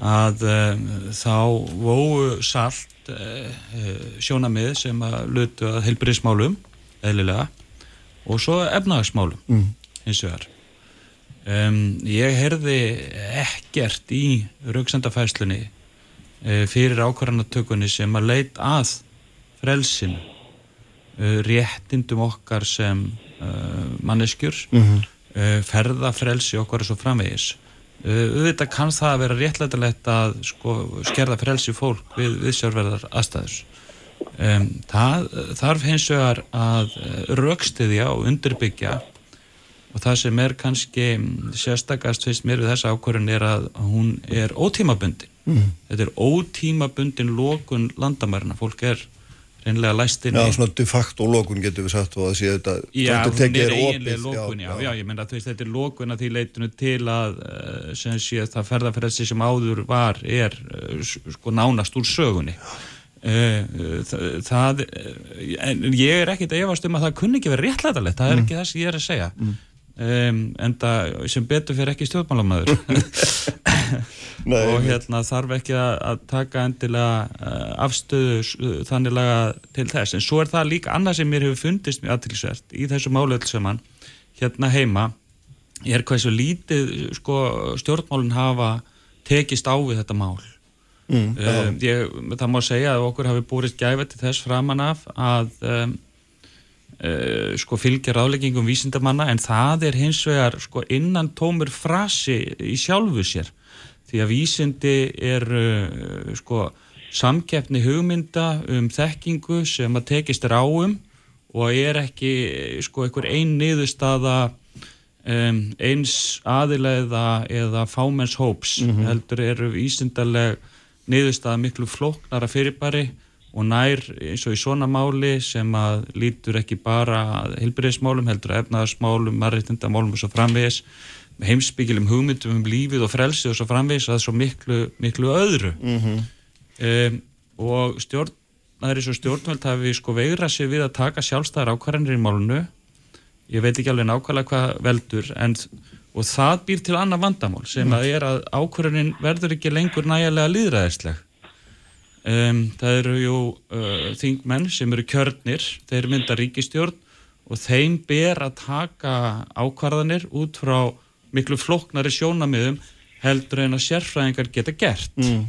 að um, þá vóu salt uh, sjónamið sem að lutu að heilbríðismálum eðlilega og svo efnagasmálum mm. eins og þar um, ég herði ekkert í rauksendafæslunni uh, fyrir ákvarðanatökunni sem að leit að frelsinu uh, réttindum okkar sem manneskjur mm -hmm. ferðafrelsi okkar og svo framvegis Eh, auðvitað kann það að vera réttlætilegt að sko, skerða frelsi fólk við, við sjálfverðar aðstæður. Um, það þarf hins vegar að eh, raukstiðja og undirbyggja og það sem er kannski sérstakast fyrst mér við þessa ákvörðun er að hún er ótímabundin. Mm. þetta er ótímabundin lókun landamærina, fólk er reynlega læstinni Já, svona de facto lókun getur við sagt og að sé þetta Já, hún er eiginlega lókun, já, já, já, ég menna að þetta er lókun að því leitinu til að eh, sem sé það ferðarferðsi sem áður var er eh, sko nánast úr sögunni eh, það en ég er ekkit að efast um að það kunni ekki verið réttlætalegt, það er mm. ekki það sem ég er að segja mm. Um, en það sem betur fyrir ekki stjórnmálamöður [laughs] Nei, og hérna þarf ekki að, taka endilega uh, afstöðu þanniglega til þess. En svo er það líka annað sem mér hefur fundist mjög aðtilsvert í þessu máluöld sem hann hérna heima er hvað svo lítið sko, stjórnmálinn hafa tekist á við þetta mál. Mm, uh, ég, það má segja að okkur hafi búrist gæfið til þess framan af að um, sko fylgja ráðleggingum vísindamanna en það er hins vegar sko innan tómur frasi í sjálfu sér því að vísindi er uh, sko samkeppni hugmynda um þekkingu sem að tekist ráum og er ekki sko einhver einn niðurstaða um, eins aðilega eða fámenns hóps mm -hmm. heldur eru vísindarleg niðurstaða miklu flóknara fyrirbæri og nær eins og í svona máli sem að lítur ekki bara heilbyrðismálum heldur efnaðarsmálum, margirtindamálum og svo framvegis heimsbyggilum hugmyndum um lífið og frelsi og svo framvegs að svo miklu, miklu öðru. Mm -hmm. um, og stjórn það er eins og stjórnvöld hafi sko veigra sig við að taka sjálfstæðar ákvarðanir í málunu ég veit ekki alveg nákvæmlega hvað veldur en, og það býr til annað vandamál sem að er að ákvarðanin verður ekki lengur nægilega líðræðisleg um, það eru jú uh, þingmenn sem eru kjörnir þeir mynda ríkistjórn og þeim ber að taka ákvarðanir út frá miklu floknari sjónamiðum heldur en að sérfræðingar geta gert mm.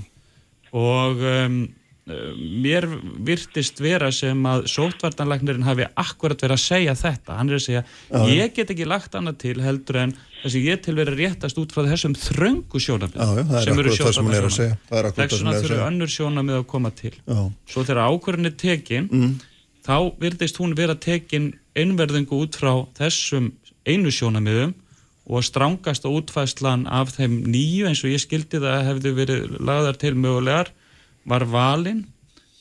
og um, mér virtist vera sem að sótvartanlagnirinn hafi akkurat verið að segja þetta, hann er að segja Já. ég get ekki lagt annað til heldur en þess að ég til verið réttast út frá þessum þröngu sjónamið sem eru sjónamið þess að þurfu önnur sjónamið að koma til Já. svo þegar ákvörðin er tekin mm. þá virðist hún vera tekin einverðingu út frá þessum einu sjónamiðum og strángast á útfæslan af þeim nýju eins og ég skildi það hefði verið lagðar til mögulegar var valinn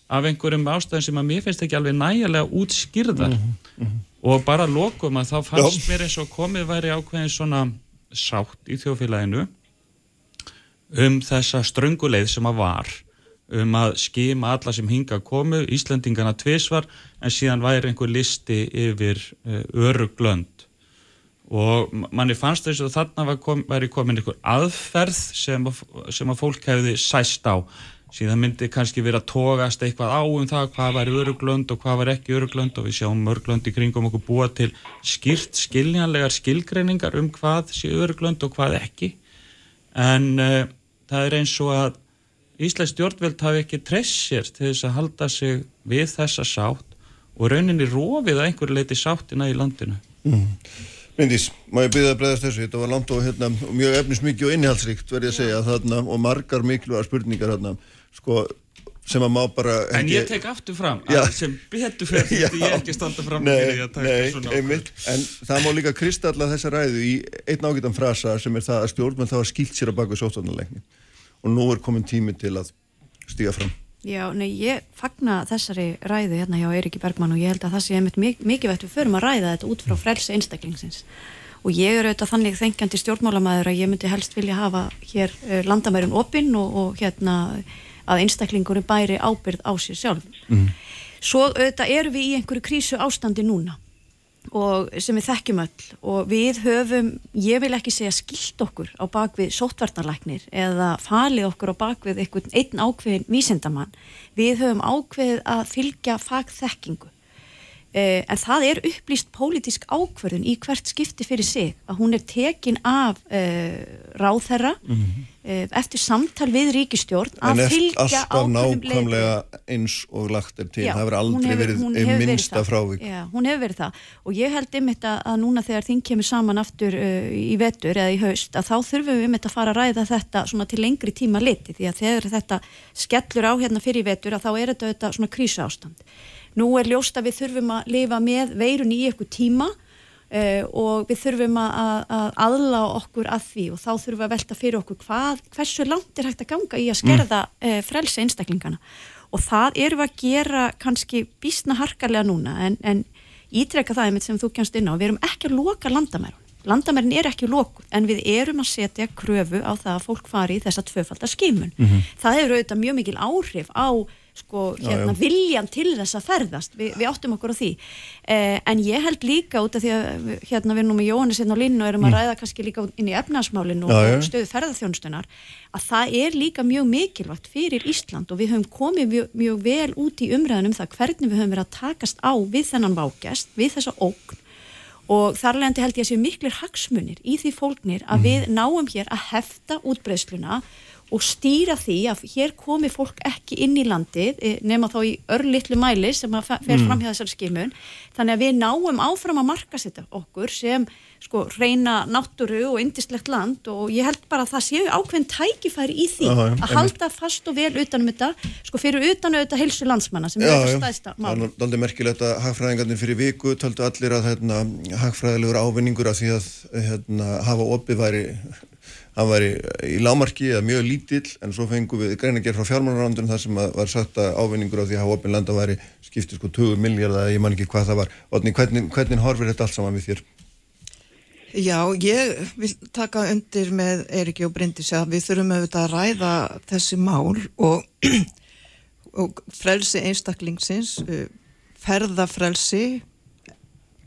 af einhverjum ástæðin sem að mér finnst ekki alveg nægilega útskýrðar mm -hmm. og bara lokum að þá fannst Já. mér eins og komið væri ákveðin svona sátt í þjófélaginu um þessa strönguleið sem að var um að skima alla sem hinga komu Íslandingana tvísvar en síðan væri einhver listi yfir uh, öruglönd og manni fannst þess að þarna var kom, væri komin einhver aðferð sem að, sem að fólk hefði sæst á síðan myndi kannski vera að tógast eitthvað á um það hvað var öruglönd og hvað var ekki öruglönd og við sjáum örglönd í kringum okkur búa til skýrt skiljanlegar skilgreiningar um hvað sé öruglönd og hvað ekki. En uh, það er eins og að Íslands stjórnveld hafi ekki tressir til þess að halda sig við þessa sátt og rauninni rofið að einhverju leiti sáttina í landinu. Mm. Myndís, má ég byrja að breyðast þessu, þetta var langt og hérna, mjög efnismikið og innihaldsríkt verði að segja þarna og margar mikluar spurningar þarna, sko, sem að má bara... En ég tek aftur fram já. að sem betur fyrir því að ég ekki standa fram nei, því að taka nei, svona einmitt, en það má líka kristalla þessa ræðu í einn ágætan frasa sem er það að stjórnmenn þá að skilt sér að baka sótvarnalegni og nú er komin tími til að stíga fram. Já, nei, ég fagna þessari ræðu hérna hjá Eiriki Bergman og ég held að það sé einmitt mikið vett við förum að ræða þetta út frá frelsi einstaklingsins. Og ég er auðvitað þannig þengjandi stjórnmálamæður að ég myndi helst vilja hafa hér eh, landamærin opinn og, og hérna að einstaklingurum bæri ábyrð á sér sjálf. Mm. Svo auðvitað erum við í einhverju krísu ástandi núna og sem við þekkjum öll og við höfum, ég vil ekki segja skilt okkur á bakvið sótvartarlæknir eða falið okkur á bakvið einhvern einn ákveðin vísendamann við höfum ákveðið að fylgja fagþekkingu en það er upplýst pólitísk ákverðun í hvert skipti fyrir sig að hún er tekin af eh, ráðherra mm -hmm Eh, eftir samtal við ríkistjórn að fylgja ákveðum leiðum. En eftir alltaf nákvæmlega eins og lagt er til, já, það hefur aldrei hefur, verið ein minnsta frávík. Já, hún hefur verið það og ég held einmitt að, að núna þegar þing kemur saman aftur uh, í vetur eða í haust að þá þurfum við einmitt að fara að ræða þetta svona til lengri tíma liti því að þegar þetta skellur á hérna fyrir vetur að þá er þetta, þetta svona krísa ástand. Nú er ljóst að við þurfum að lifa með veirun í eitthvað tíma Uh, og við þurfum að, að aðla okkur að því og þá þurfum við að velta fyrir okkur hvað, hversu langt er hægt að ganga í að skerða mm. uh, frelsi einstaklingana og það eru að gera kannski bísna harkarlega núna en, en ítrekka það er mitt sem þú kjænst inn á við erum ekki að loka landamærun landamærin er ekki lókuð en við erum að setja kröfu á það að fólk fari í þessa tvöfaldar skimun mm -hmm. það eru auðvitað mjög mikil áhrif á sko, hérna, já, já. viljan til þess að ferðast Vi, við áttum okkur á því eh, en ég held líka út af því að hérna við erum með Jóhannes hérna á linnu og erum mm. að ræða kannski líka inn í efnarsmálinu og, stöðu ferðarþjónustunar að það er líka mjög mikilvægt fyrir Ísland og við höfum komið mjög, mjög vel út í umræðanum það hvernig við höfum verið að takast á við þennan vágest, við þessa ógn og þarlegandi held ég að séu miklir hagsmunir í því fólknir að mm. við náum hér að hefta útbreysluna og stýra því að hér komi fólk ekki inn í landið eh, nema þá í örlittlu mæli sem að fer mm. fram hjá þessari skimun þannig að við náum áfram að marka sétta okkur sem sko reyna náttúru og indislegt land og ég held bara að það séu ákveðin tækifæri í því já, að halda fast og vel utanum þetta sko fyrir utanum þetta heilsu landsmanna sem já, er þetta staðista mál. Það er aldrei merkilegt að hagfræðingarnir fyrir viku töldu allir að hérna, hagfræðilegur ávinningur að því að hérna, hafa opið væri hann var í, í lámarki eða mjög lítill en svo fengum við greina gerð frá fjármánarandunum þar sem var sagt að ávinningur á því að hafa opinn landa væri skiptið sko 20 miljardar ég man ekki hvað það var. Otni, hvernig, hvernig horfir þetta allt saman við þér? Já, ég vil taka undir með Eriki og Bryndis að við þurfum auðvitað að ræða þessi mál og, [clears throat] og frelsi einstaklingsins, uh, ferðafrelsi,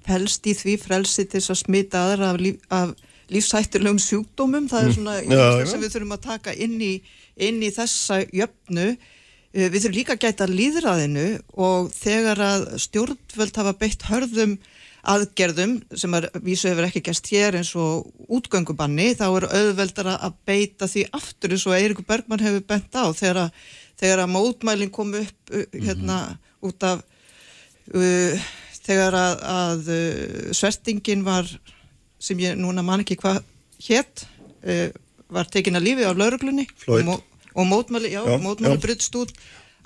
felst í því frelsi til að smita aðra af, líf, af lífsættilegum sjúkdómum, það er mm. svona mm. já, sem við þurfum að taka inn í, inn í þessa jöfnu eh, við þurfum líka að gæta líðræðinu og þegar að stjórnvöld hafa beitt hörðum aðgerðum sem að vísu hefur ekki gæst hér eins og útgöngubanni þá er auðveldara að beita því aftur eins og Eirikur Bergman hefur bent á þegar að, þegar að mótmælinn kom upp uh, hérna mm -hmm. út af uh, þegar að, að uh, svertingin var sem ég núna man ekki hvað hétt uh, var tekin að lífi á lauruglunni og, og mótmæli, já, já mótmæli bryggst út.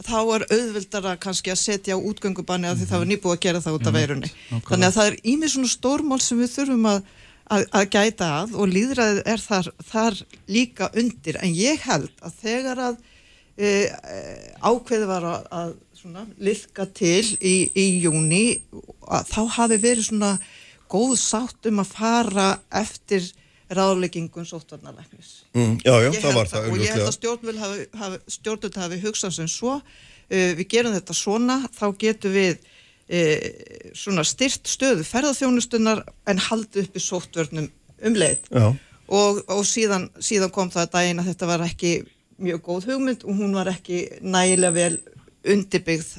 Þá er auðvildara kannski að setja á útgöngubanni að því það var nýbúið að gera það út af veirunni. Þannig að það er ímið svona stórmál sem við þurfum að, að, að gæta að og líðræðið er þar, þar líka undir. En ég held að þegar að e, ákveði var að, að svona, liðka til í, í júni þá hafi verið svona góð sátt um að fara eftir ráðleggingum sóttvarnalæknis. Mm, já, já, það var það. Og ég held að stjórnvöld hafi, hafi, hafi hugsað sem svo, uh, við gerum þetta svona, þá getum við e, svona styrt stöðu ferðarþjónustunar en haldi uppi sóttvörnum um leið og, og síðan, síðan kom það að daginn að þetta var ekki mjög góð hugmynd og hún var ekki nægilega vel undirbyggð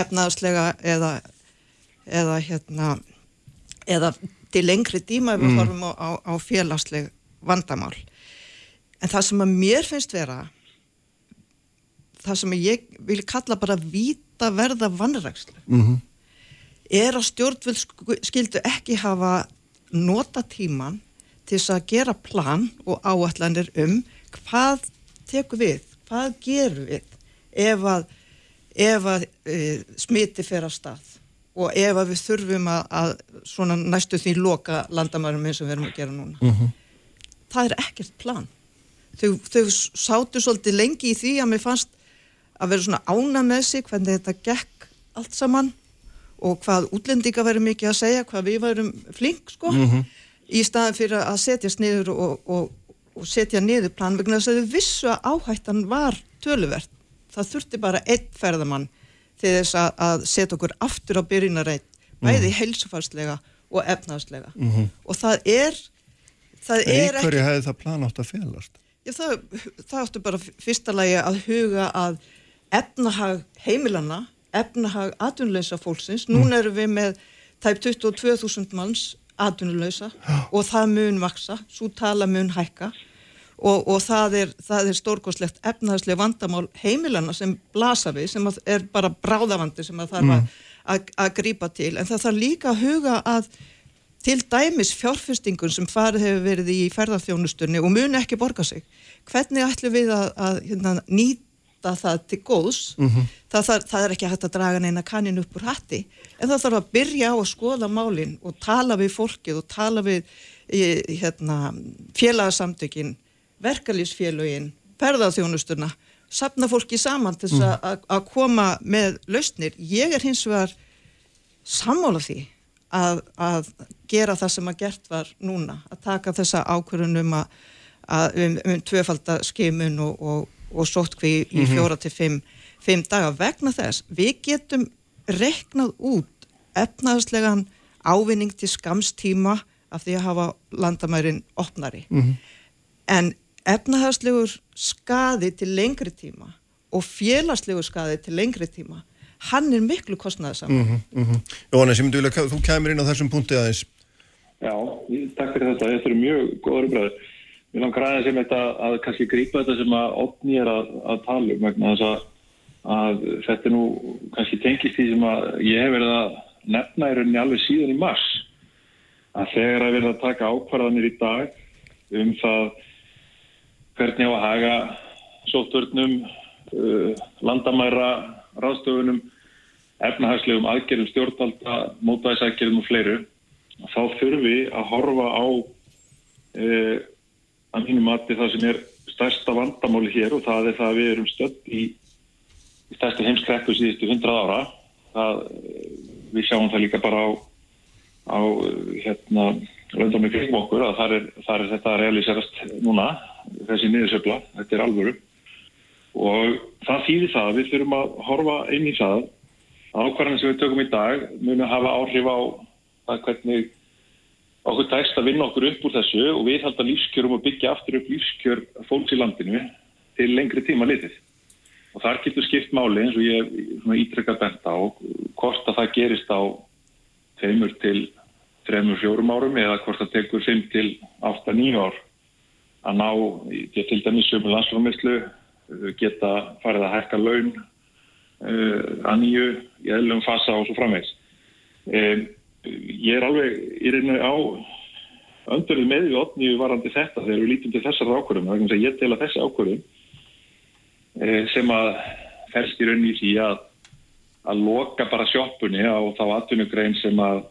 efnaðslega eða eða hérna eða til lengri díma ef við mm. horfum á, á, á félagsleg vandamál en það sem að mér finnst vera það sem ég vil kalla bara vita verða vannrækslu mm -hmm. er að stjórnvöld skildu ekki hafa nota tíman til þess að gera plan og áallanir um hvað tekur við, hvað gerum við ef að, ef að e, smiti fer að stað og ef að við þurfum að, að svona næstu því loka landamærum eins og við erum að gera núna mm -hmm. það er ekkert plan þau, þau sátu svolítið lengi í því að mér fannst að vera svona ána með sig hvernig þetta gekk allt saman og hvað útlendinga verið mikið að segja hvað við varum flink sko mm -hmm. í staðan fyrir að setjast niður og, og, og setja niður plan vegna þess að þau vissu að áhættan var töluvert það þurfti bara einn ferðamann til þess að, að setja okkur aftur á byrjunarreit bæði mm. heilsufarslega og efnaðslega mm -hmm. og það er það er ekki Hverju hefði það plan átt að félast? Já, það, það áttu bara fyrsta lagi að huga að efnahag heimilanna efnahag atvinnuleysa fólksins mm. núna eru við með tæp 22.000 manns atvinnuleysa og það mun vaksa, svo tala mun hækka og, og það er, er stórkoslegt efnaðslega vandamál heimilana sem blasa við, sem er bara bráðavandi sem það þarf mm. að, að grípa til, en það þarf líka að huga að til dæmis fjárfestingun sem farið hefur verið í ferðarþjónustunni og muni ekki borga sig hvernig ætlum við að, að hérna, nýta það til góðs mm -hmm. það, það, það er ekki hægt að draga neina kannin upp úr hatti en það þarf að byrja á að skoða málinn og tala við fólkið og tala við hérna, félagsamtökinn verkalýsfélögin, perðarþjónustuna, sapna fólki saman til þess mm. að koma með lausnir. Ég er hins vegar sammála því að, að gera það sem að gert var núna, að taka þessa ákvörðunum að, að um, um tvöfaldaskimun og, og, og sótkví í mm -hmm. fjóra til fimm, fimm daga vegna þess. Við getum reknað út efnaðslegan ávinning til skamstíma af því að hafa landamærin opnari. Mm -hmm. En efnahagslegur skadi til lengri tíma og félagslegur skadi til lengri tíma hann er miklu kostnæðisam mm -hmm, mm -hmm. Jóhannes, ég myndi vilja að þú kemur inn á þessum punkti aðeins. Já, takk fyrir þetta, þetta er mjög góður umræður. Mér langar aðeins sem þetta að kannski grípa þetta sem að opni er að, að tala um vegna þess að, að þetta er nú kannski tengist því sem að ég hef verið að nefna í rauninni alveg síðan í mars. Að þegar að verða að taka ákvarðanir í dag um það hvernig á að haga sótturnum, uh, landamæra, ráðstöfunum, efnahagslegum aðgerðum stjórnvalda, mótvæðisækjörðum og fleiru, þá þurfum við að horfa á uh, að mínum mati það sem er stærsta vandamáli hér og það er það að við erum stödd í, í stærsta heimskrekku síðustu hundrað ára. Það, við sjáum það líka bara á, á hérna, löndum í kringum okkur að það er, það er þetta að realiserast núna þessi niðursöfla, þetta er alvöru. Og það þýðir það við þurfum að horfa inn í það ákvarðan sem við tökum í dag muni að hafa áhrif á það hvernig okkur tæst að vinna okkur upp úr þessu og við halda lífskjörum og byggja aftur upp lífskjör fólks í landinu til lengri tíma litið. Og þar getur skipt máli eins og ég ítrekka bent á hvort að það gerist á þeimur til 3-4 árum eða hvort það tekur 5 til 8-9 ár að ná, ég til dæmis sömu landsframistlu, uh, geta farið að hækka laun uh, að nýju í eðlum fasa og svo framvegs. Um, ég er alveg í reynu á öndurðið með við otniðu varandi þetta þegar við lítum til þessar ákvörðum. Er að ég tel að þessi ákvörðum uh, sem að færst í rauninni í því að, að loka bara sjóppunni á þá atvinnugrein sem að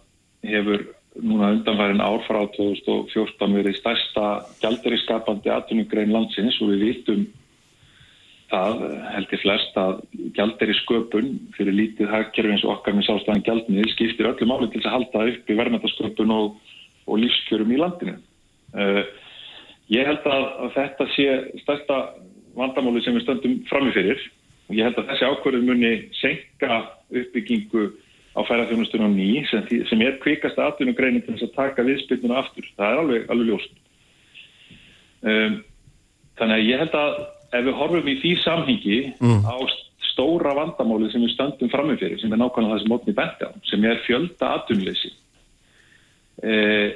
hefur núna undanfærin ár frá 2014 verið stærsta gældurískapandi atvinnugrein landsins og við vitum það held ég flest að gældurísköpun fyrir lítið hagkerfi eins og okkar með sástæðan gældnið skiptir öllu máli til að halda upp í verðmættasköpun og, og lífskjörum í landinu. Uh, ég held að, þetta sé stærsta vandamáli sem við stöndum framifyrir og ég held að þessi ákvörðu muni senka uppbyggingu á ferðarþjónustunum ný sem, sem er kvikast aðtunugreinin til þess að taka viðspilnuna aftur. Það er alveg, alveg ljóst. Um, þannig að ég held að ef við horfum í því samhengi mm. á stóra vandamáli sem við stöndum framifyrir, sem er nákvæmlega það sem mótni benda, sem er fjölda aðtunuleysi. Eh,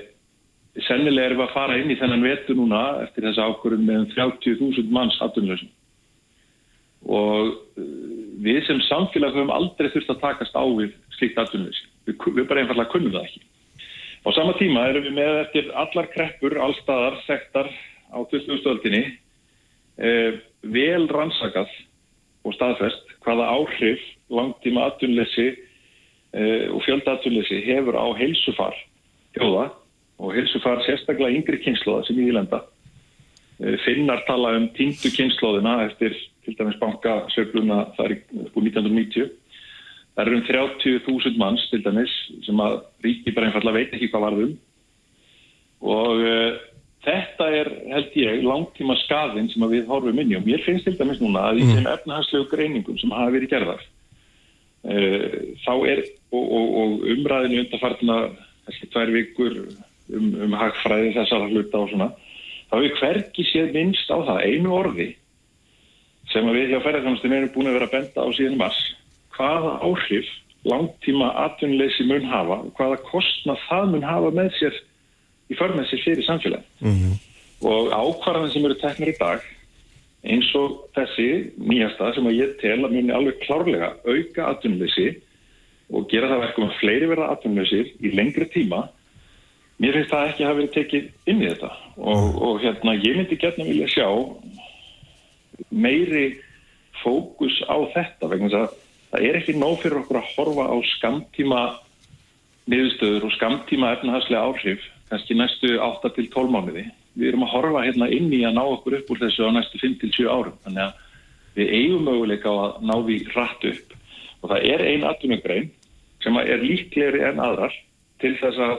sennilega erum við að fara inn í þennan vetu núna eftir þessa ákvörðum með 30.000 manns aðtunuleysin og uh, við sem samfélag höfum aldrei þurft að takast á við slíkt atvinnuleysi. Við, við bara einfallega kunnum það ekki. Á sama tíma erum við með eftir allar kreppur, allstaðar, sektar á 20. stöldinni eh, vel rannsakað og staðfest hvaða áhrif langtíma atvinnuleysi eh, og fjölda atvinnuleysi hefur á heilsufar hjóða og heilsufar sérstaklega yngri kynnslóða sem í Ílanda. Eh, finnar tala um týndu kynnslóðina eftir til dæmis bankasöfluna er búið 1990 það eru um 30.000 manns til dæmis sem að ríki bara einfallega veit ekki hvað varðum og uh, þetta er held ég langtíma skafinn sem við horfum inn í. Og mér finnst til dæmis núna að í þeim mm. efnahagslegu greiningum sem hafa verið gerðar uh, þá er og, og, og umræðinu undarfartina þessi tvær vikur um, um hagfræði þessar hluta og svona þá er hverki séð minnst á það einu orði sem við hjá ferðarþjónustin erum búin að vera að benda á síðan mars hvaða áhrif langtíma atvinnuleysi mun hafa og hvaða kostna það mun hafa með sér í förmið sér fyrir samfélag mm -hmm. og ákvarðan sem eru teknir í dag eins og þessi nýjasta sem að ég tel að muni alveg klárlega auka atvinnuleysi og gera það verkum að fleiri verða atvinnuleysir í lengri tíma mér finnst það ekki að hafa verið tekið inn í þetta. Og, og hérna ég myndi gerna vilja sjá meiri fókus á þetta vegna þess að það er ekki nóg fyrir okkur að horfa á skamtíma niðurstöður og skamtíma efnahagslega áhrif kannski næstu 8-12 mánuði. Við erum að horfa hérna inn í að ná okkur upp úr þessu á næstu 5-7 árum. Þannig að við eigum möguleika að ná því rætt upp. Og það er ein atvinnugrein sem er líklegri en aðrar til þess að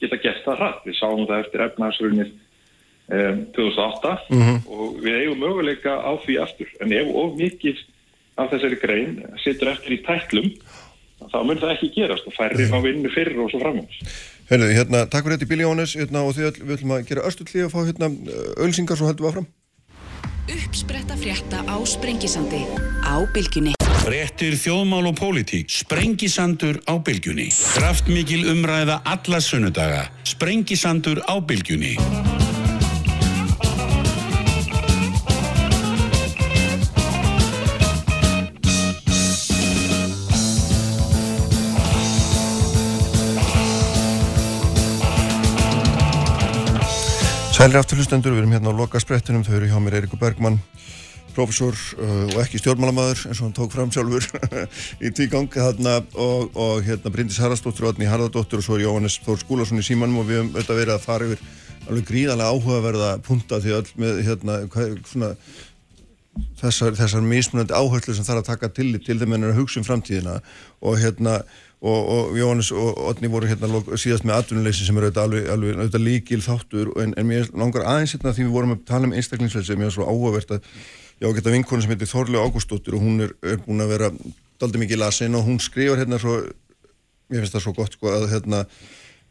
geta gert það rætt við sáum það eftir efnahagsrunir um, 2008 mm -hmm. og við eigum möguleika á því aftur. En ef of mikið af þessari grein sittur eftir í tæklum þá mun það ekki gerast og færri á vinnu fyrir og svo framins Hörru, hérna, takk fyrir þetta í Bíli Jónes hérna, og því við ætlum að gera líf og fá hérna ölsingar svo heldum við áfram. Uppspretta frétta á Sprengisandi á Bilginni Frettir þjóðmál og pólitík. Sprengisandur á Bilginni Kraftmikil umræða alla sunnudaga. Sprengisandur á Bilginni Sælir afturlustendur, við erum hérna á loka sprettunum, þau eru hjá mér Eirikur Bergmann, profesor uh, og ekki stjórnmálamæður eins og hann tók fram sjálfur [laughs] í tígang þarna og, og hérna Bryndis Haraldsdóttir og Adni Haraldóttir og svo er Jóhannes Þór Skúlason í símanum og við höfum auðvitað verið að fara yfir alveg gríðarlega áhugaverða punta því öll með hérna svona þessar, þessar mismunandi áhörlu sem þarf að taka til til þeim en að hugsa um framtíðina. Og hérna og, og Jóhannes og Otni voru hérna síðast með atvinnuleysi sem eru alveg, alveg, alveg líkil þáttur en, en mér langar aðeins hérna því við vorum að tala um einstaklingsleisi sem ég er svo áhugavert að ég á að geta vinkonu sem heitir Þorlega Ágústóttir og hún er, er búin að vera daldi mikið lasin og hún skrifar hérna svo mér finnst það svo gott sko að hérna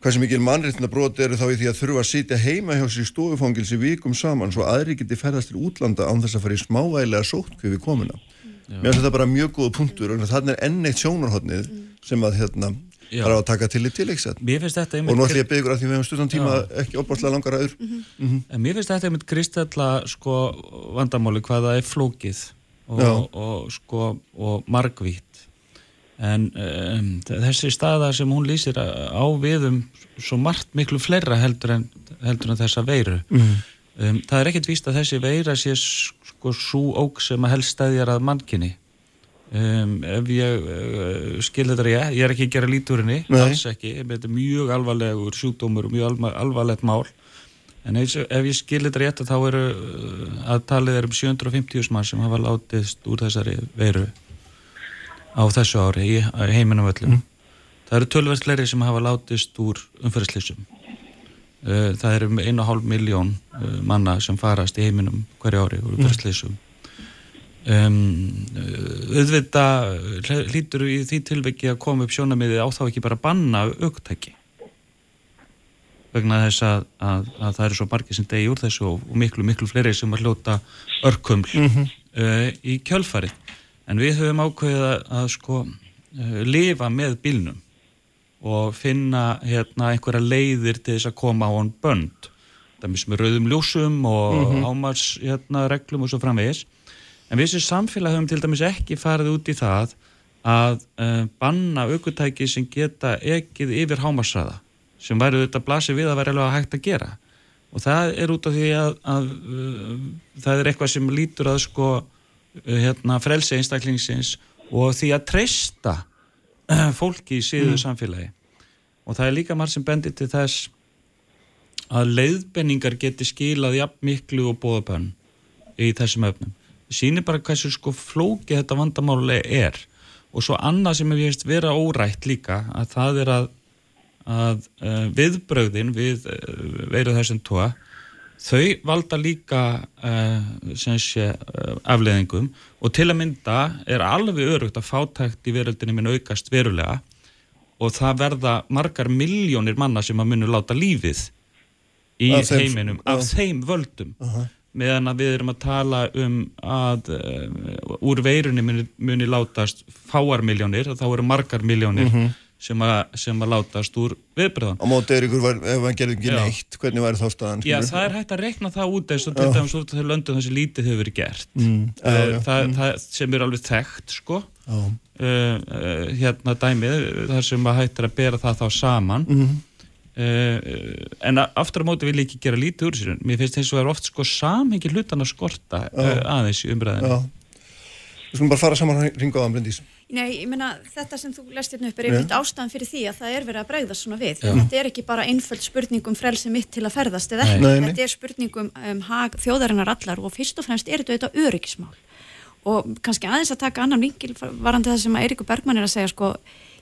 hvað sem mikil mannreitna brot eru þá í því að þurfa að sitja heima hjá sér í stofufangilsi vikum saman svo aðri geti ferðast til útlanda án þess að fara í smávægilega sótt við komuna. Mér finnst þetta bara mjög góða punktur og þannig er enn eitt sjónarhóttnið mm sem að hérna þarf að taka til í tilægsat og nú ætlum ég að byggja ykkur að því við hefum stundum tíma Já. ekki opbárslega langar aður mm -hmm. mm -hmm. en mér finnst þetta einmitt kristalla sko vandamáli hvaða er flókið og, og sko og margvít en um, þessi staða sem hún lýsir á viðum svo margt miklu fleira heldur en, heldur en þessa veiru mm -hmm. um, það er ekkert víst að þessi veira sé sko svo óg sem að helst stæðjar að mannkynni Um, ef ég uh, skil þetta rétt, ég er ekki að gera líturinni alls ekki, þetta er mjög alvarlegur sjúkdómur og mjög alva, alvarlegt mál. En ef, ef ég skil þetta rétt þá eru uh, að talið er um 750 mann sem hafa látist úr þessari veru á þessu ári í heiminum öllum. Mm. það eru tölverðsleiri sem hafa látist úr umferðslýsum uh, það eru um 1,5 miljón manna sem farast í heiminum hverju ári úr umferðslýsum Um, auðvita hlýtur í því tilviki að koma upp sjónamiði á þá ekki bara banna aukutæki vegna þess að, að, að það eru svo margir sem degi úr þessu og, og miklu miklu fleiri sem að hljóta örkuml mm -hmm. uh, í kjölfari en við höfum ákveðið að, að sko uh, lifa með bílnum og finna hérna einhverja leiðir til þess að koma á hann bönd það er með rauðum ljósum og mm -hmm. ámars hérna, reglum og svo framvegis En við sem samfélag höfum til dæmis ekki farið út í það að uh, banna aukutæki sem geta ekkið yfir hámarsraða sem væri auðvitað að blasi við að vera alveg hægt að gera. Og það er út af því að, að uh, það er eitthvað sem lítur að sko uh, hérna, frelsi einstaklingsins og því að treysta fólki í síðu mm. samfélagi. Og það er líka marg sem bendir til þess að leiðbenningar geti skilað jafn miklu og bóðabönn í þessum öfnum sýnir bara hversu sko flóki þetta vandamáli er. Og svo annað sem ég veist vera órætt líka að það er að, að uh, viðbröðin við uh, veru þessum tóa þau valda líka uh, sé, afleðingum og til að mynda er alveg örugt að fátækt í veröldinni minn aukast verulega. Og það verða margar miljónir manna sem að munu láta lífið í af heiminum þeim, af þeim völdum. -huh meðan að við erum að tala um að uh, úr veirunni muni, muni látast fáar miljónir, þá eru margar miljónir mm -hmm. sem, sem að látast úr viðbröðan. Á mótið er ykkur, ef hann gerði ekki neitt, hvernig væri þá staðan? Já, það er hægt að rekna það út eins og til dæmis út af þegar löndum þessi lítið hefur verið gert. Mm. Uh, já, já. Það, mm. það sem er alveg þekkt, sko. Uh, hérna dæmið, þar sem að hægt er að bera það þá saman. -hmm Uh, en aftur á móti vil ég ekki gera lítið úr sér mér finnst eins og það er oft sko samhengi hlutan að skorta uh, aðeins í umræðinu Við skulum bara fara saman ringa á það Bryndís. Nei, ég menna þetta sem þú lest hérna upp er einmitt ástæðan fyrir því að það er verið að bregðast svona við. Já. þetta er ekki bara einföld spurningum frelsi mitt til að ferðast eða ekki, þetta er spurningum um hag, þjóðarinnar allar og fyrst og fremst er þetta auðvitað öryggismál. Og kannski aðeins að taka annan vingil varandi það sem Eiríkur Bergman er að segja sko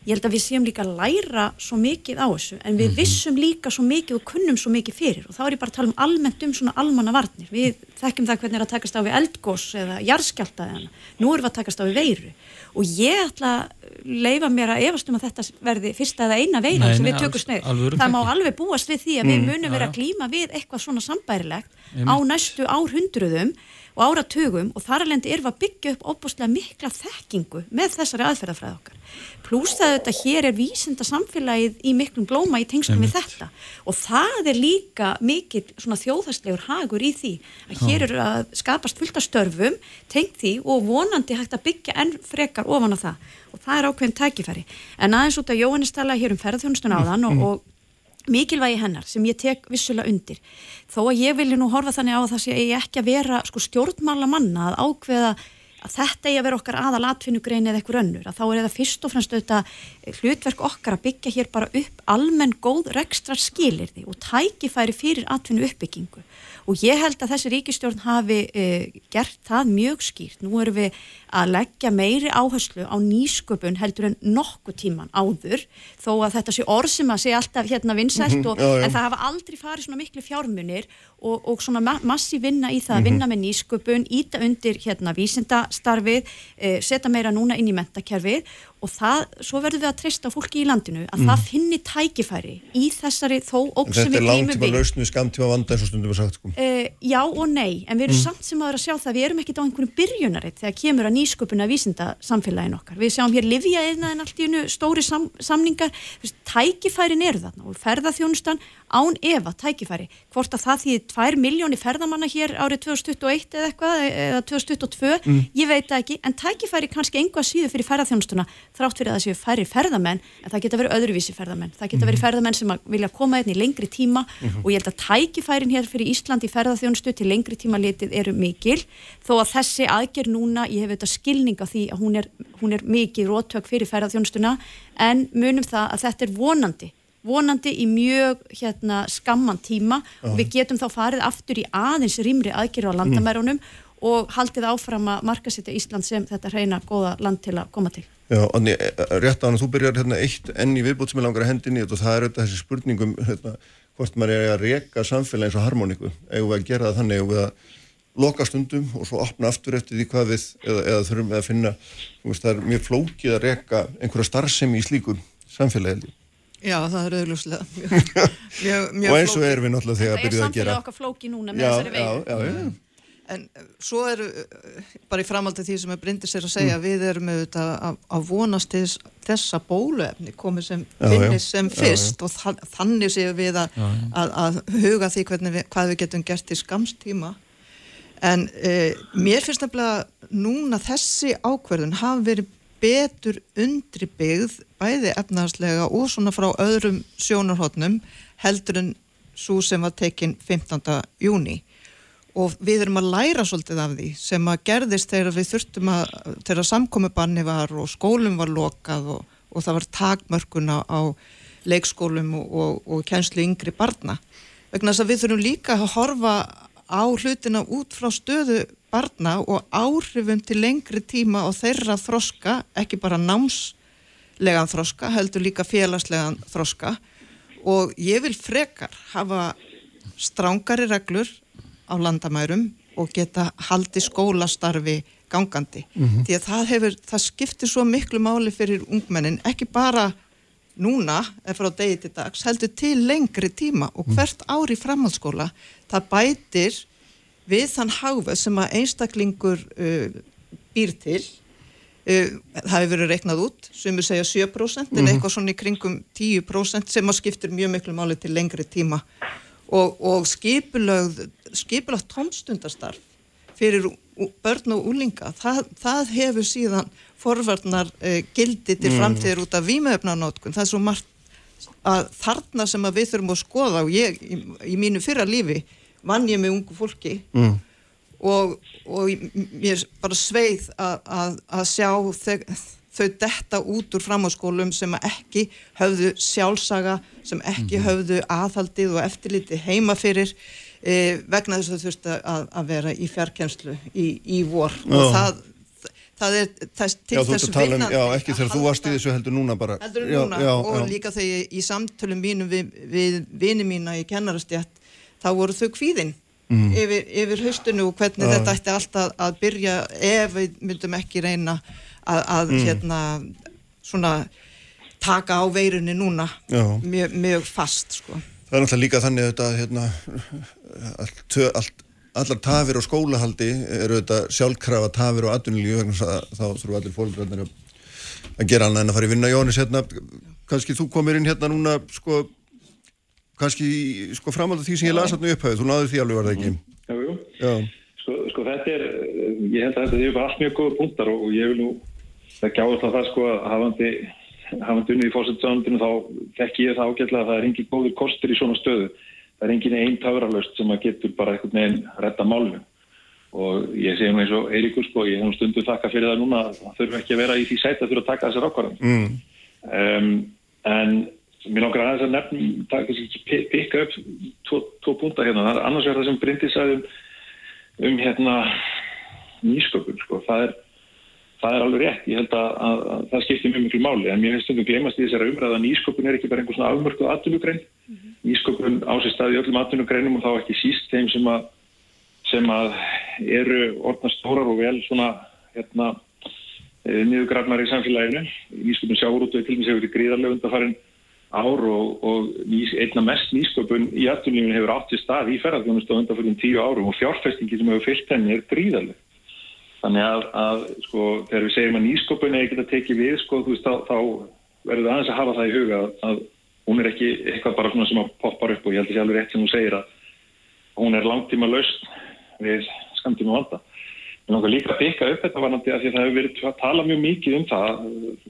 ég held að við séum líka að læra svo mikið á þessu en við -hmm. vissum líka svo mikið og kunnum svo mikið fyrir. Og þá er ég bara að tala um almennt um svona almanna varnir við þekkjum það hvernig er að takast á við eldgós eða jarðskjálta eða nú erum við að takast á við veiru. Og ég ætla að leifa mér að efast um að þetta verði fyrsta eða eina veira sem við tökumst nefn það má alveg búast við því að mm, við munum vera að klíma við eitthvað svona sambærilegt á næstu árhundruðum og áratugum. Og þar alveg erum við að byggja upp óbúslega mikla þekkingu með þessari aðferðafræð okkar pluss að þetta hér er vísinda samfélagið í miklum blóma í tengstum við þetta. Og það er líka mikil svona þjóðhastlegur hagur í því að hér eru að skapast fullt af störfum tengt því og vonandi hægt að byggja enn frekar ofan á það. Og það er ákveðin tækifæri. En aðeins út af Jóhannes tala hér um ferðarþjónustun áðan og, og mikilvægi hennar sem ég tek vissulega undir. Þó að ég vilja nú horfa þannig á að það sé ekki að vera sko stjórnmála manna að ákveða að þetta er að vera okkar aðal atvinnugrein eða eitthvað önnur, að þá er það fyrst og fremst auðvitað hlutverk okkar að byggja hér bara upp almenn góð rekstrar skilirði og tækifæri fyrir atvinnu uppbyggingu og ég held að þessi ríkistjórn hafi uh, gert það mjög skýrt. Nú erum við að leggja meiri áherslu á nýsköpun heldur en nokkuð tíman áður þó að þetta sé orð sem að sé alltaf hérna vinsælt mm -hmm, já, já. en það hafa aldrei farið svona miklu fjármunir og, og svona ma massi vinna í það að vinna með nýsköpun, íta undir hérna vísindastarfið, uh, setja meira núna inn í mentakerfið og það, svo verður við að treysta fólki í landinu að mm. það finni tækifæri í þessari þó óg sem við glýmum við. Þetta er langtíma lausn við skamtíma vanda eins og stundum við sagt. Uh, já og nei, en við erum mm. samt sem aður að sjá það við erum ekkit á einhvern byrjunaritt þegar kemur að nýsköpuna vísinda samfélagin okkar. Við sjáum hér Livia eða en allt í unnu stóri sam, samningar, tækifærin eru þarna og ferðarþjónustan án Eva tækifæri, hvort að það því 2 miljóni ferðamanna hér árið 2021 eða eitthvað, eða 2022 mm. ég veit ekki, en tækifæri kannski einhvað síðu fyrir ferðarþjónustuna, þrátt fyrir að það séu færri ferðamenn, en það geta verið öðruvísi ferðamenn það geta verið mm. ferðamenn sem vilja koma inn í lengri tíma mm -hmm. og ég held að tækifærin hér fyrir Ísland í ferðarþjónustu til lengri tíma litið eru mikil, þó að þessi aðgerð núna, ég hef þetta skilning á því að hún er, hún er mikið rótök fyrir ferðarþjónustuna, en munum það að þetta er vonandi vonandi í mjög hérna, skamman tíma uh. og við getum þá farið aftur í aðeins rýmri aðgerðu á landamærunum mm. og haldið áfram að markasetja Ísland sem þetta reyna goða land til að koma til. Já, Onni, rétt á hann að þú byrjar hérna eitt enn í viðbútt sem er langar að hendinni og það er auðvitað þessi spurningum hérna, hvort maður er að reyka samfélag eins og harmoníku, eða við að gera það þannig eða við að loka stundum og svo opna aftur eftir því hvað við eða, eða þurfum við að finna. Veist, það er mjög flókið að reka einhverja starfsemi í slíkum samfélagi. Já, það er auðvuslega [laughs] og eins og erum við náttúrulega þegar að byrja að gera. Það er samfélag okkar flóki núna með já, þessari veginn Já, já, já En svo eru, bara í framhaldi því sem er brindis er að segja, mm. við erum auðvitað að, að vonast þess, þessa bóluefni komið sem finnist sem fyrst já, já. og þannig séum við að, að, að huga því við, hvað við getum gert í skamstíma en eh, mér finnst nefnilega núna þessi ákverðun hafi verið betur undri byggð bæði efnahagslega og svona frá öðrum sjónarhóttnum heldur en svo sem var tekinn 15. júni og við erum að læra svolítið af því sem að gerðist þegar við þurftum að þegar samkomiðbanni var og skólum var lokað og, og það var takmörkuna á leikskólum og, og, og kjænslu yngri barna vegna þess að við þurfum líka að horfa á hlutina út frá stöðu barna og áhrifum til lengri tíma og þeirra þroska, ekki bara námslegan þroska, heldur líka félagslegan þroska og ég vil frekar hafa strángari reglur á landamærum og geta haldi skólastarfi gangandi. Mm -hmm. Því að það, hefur, það skiptir svo miklu máli fyrir ungmennin, ekki bara núna, eða frá degi til dags, heldur til lengri tíma og mhm. hvert ári framhaldsskóla, það bætir við þann háfa sem að einstaklingur uh, býr til uh, það hefur verið reiknað út sem við segja 7% mm -hmm. en mhm. eitthvað svona í kringum 10% sem að skiptir mjög miklu máli til lengri tíma og, og skipulögð skipulagt tómstundastarf fyrir börn og úlinga það, það hefur síðan forvarnar uh, gildi til mm. framtíður út af výmöfnanótkun, það er svo margt að þarna sem að við þurfum að skoða og ég í, í mínu fyrra lífi vann ég með ungu fólki mm. og, og ég er bara sveið að, að, að sjá þau, þau detta út úr framháskólum sem ekki höfðu sjálfsaga, sem ekki mm. höfðu aðhaldið og eftirliti heima fyrir e, vegna þess að þú þurft að, að vera í fjarkenslu í, í vor og það, það er þess, til já, þess vinnan um, Já, ekki þegar þú varst í þessu heldur núna bara Heldur núna já, og líka þegar í samtölum mínum við, við vini mína í kennarastjætt þá voru þau kvíðinn mm. yfir, yfir höstunu og hvernig ja. þetta ætti alltaf að byrja ef við myndum ekki reyna að, að mm. hérna svona taka á veirunni núna mjög, mjög fast sko. Það er náttúrulega líka þannig að þetta hérna, allt, allt, allar tafir og skólahaldi eru þetta sjálfkrafa tafir og aðunilíu þá þurfum allir fólkdrarnir að gera annað en að fara í vinna Jónis hérna, kannski þú komir inn hérna núna sko kannski sko framalda því sem ég las hérna upphauð, þú náður því alveg var það ekki? Jú, jú, Já. Sko, sko þetta er ég held að þetta er bara allt mjög góða punktar og ég vil nú það gjáðast að það sko að hafandi hafandi unnið í fórsættsánundinu þá þekk ég það ágætlega að það er engin góður kostur í svona stöðu það er engin einn tauralöst sem að getur bara einhvern veginn retta málinu og ég segi nú eins og Eiríkur sko, ég hef nú stundu þakka fyrir það núna það þurfu ekki að vera í því sæta fyrir að taka þessar ákvarðan mm. um, en Mér langar aðeins að nefn, það er ekki pikka upp tvo, tvo púnta hérna. Það er annars vegar það sem Bryndi sagði um, um hérna nýsköpun, sko. Það er, það er alveg rétt. Ég held að, að, að það skiptir mjög miklu máli. En mér finnst stundum glemast í þessari umræða að nýsköpun er ekki bara einhvers svona afmörkuð atvinnugrein. Mm -hmm. Nýsköpun á sér staði öllum atvinnugreinum og þá ekki síst þeim sem að, sem að eru orðnast stórar og vel svona hérna eh, niðurgrafnar í samfélaginu. Nýsköpun sjáurútu til og með séu verið gríðarlega undarfarin ár og, og einna mest nýsköpun í aðtunlífinu hefur átt í stað í ferðarþjónustu á undanfjörðum tíu árum og fjárfestingi sem hefur fyllt henni er gríðarlega. Þannig að, að sko, þegar við segjum að nýsköpun er ekkert að teki við, sko, veist, þá, þá verður það aðeins að hafa það í huga að, hún er ekki eitthvað bara svona sem að poppar upp og ég held að það sé alveg rétt sem hún segir að hún er langtíma laust við skamtíma valda. Mér langar líka að byggja upp þetta varnandi að því að það hefur verið að tala mjög mikið um það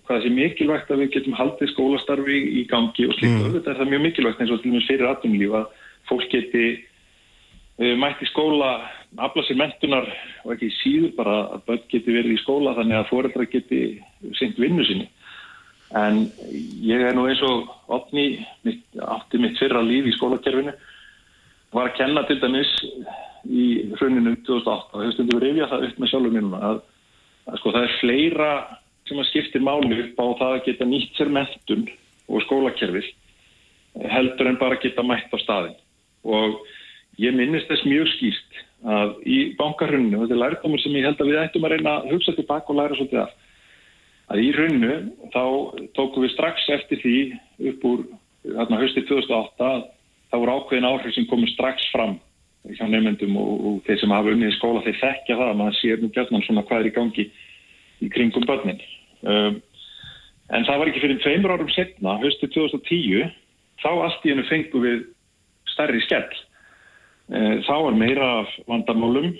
hvað sé mikilvægt að við getum haldið skólastarfi í gangi og slikt mm. þetta er það mjög mikilvægt eins og til og með fyrir aðtumlíf að fólk geti uh, mætt í skóla, afla sér mentunar og ekki síður bara að börn geti verið í skóla þannig að foreldra geti sendt vinnu sinni. En ég er nú eins og opni átti mitt fyrra líf í skólakerfinu var að kenna til dæmis í hruninu 2008 og hefur stundum við reyfjað það upp með sjálfur mínum að, að sko það er fleira sem að skiptir máli upp á það að geta nýtt sér mentun og skólakerfið heldur en bara geta mætt á staðin og ég minnist þess mjög skýrt að í bankarhunnu, og þetta er lærdomur sem ég held að við ættum að reyna að hugsa tilbaka og læra svolítið af, að í hrunnu þá tókum við strax eftir því upp úr hérna höstið 2008 þá voru ákveðin áhrif sem komur strax fram hjá nefnendum og, og þeir sem hafa unnið í skóla þeir þekkja það að maður sér nú gætnan svona hvað er í gangi í kringum börnin. Um, en það var ekki fyrir tveimur árum setna, höstið 2010, þá allt í hennu fengum við stærri skell. Eh, þá var meira vandamálum,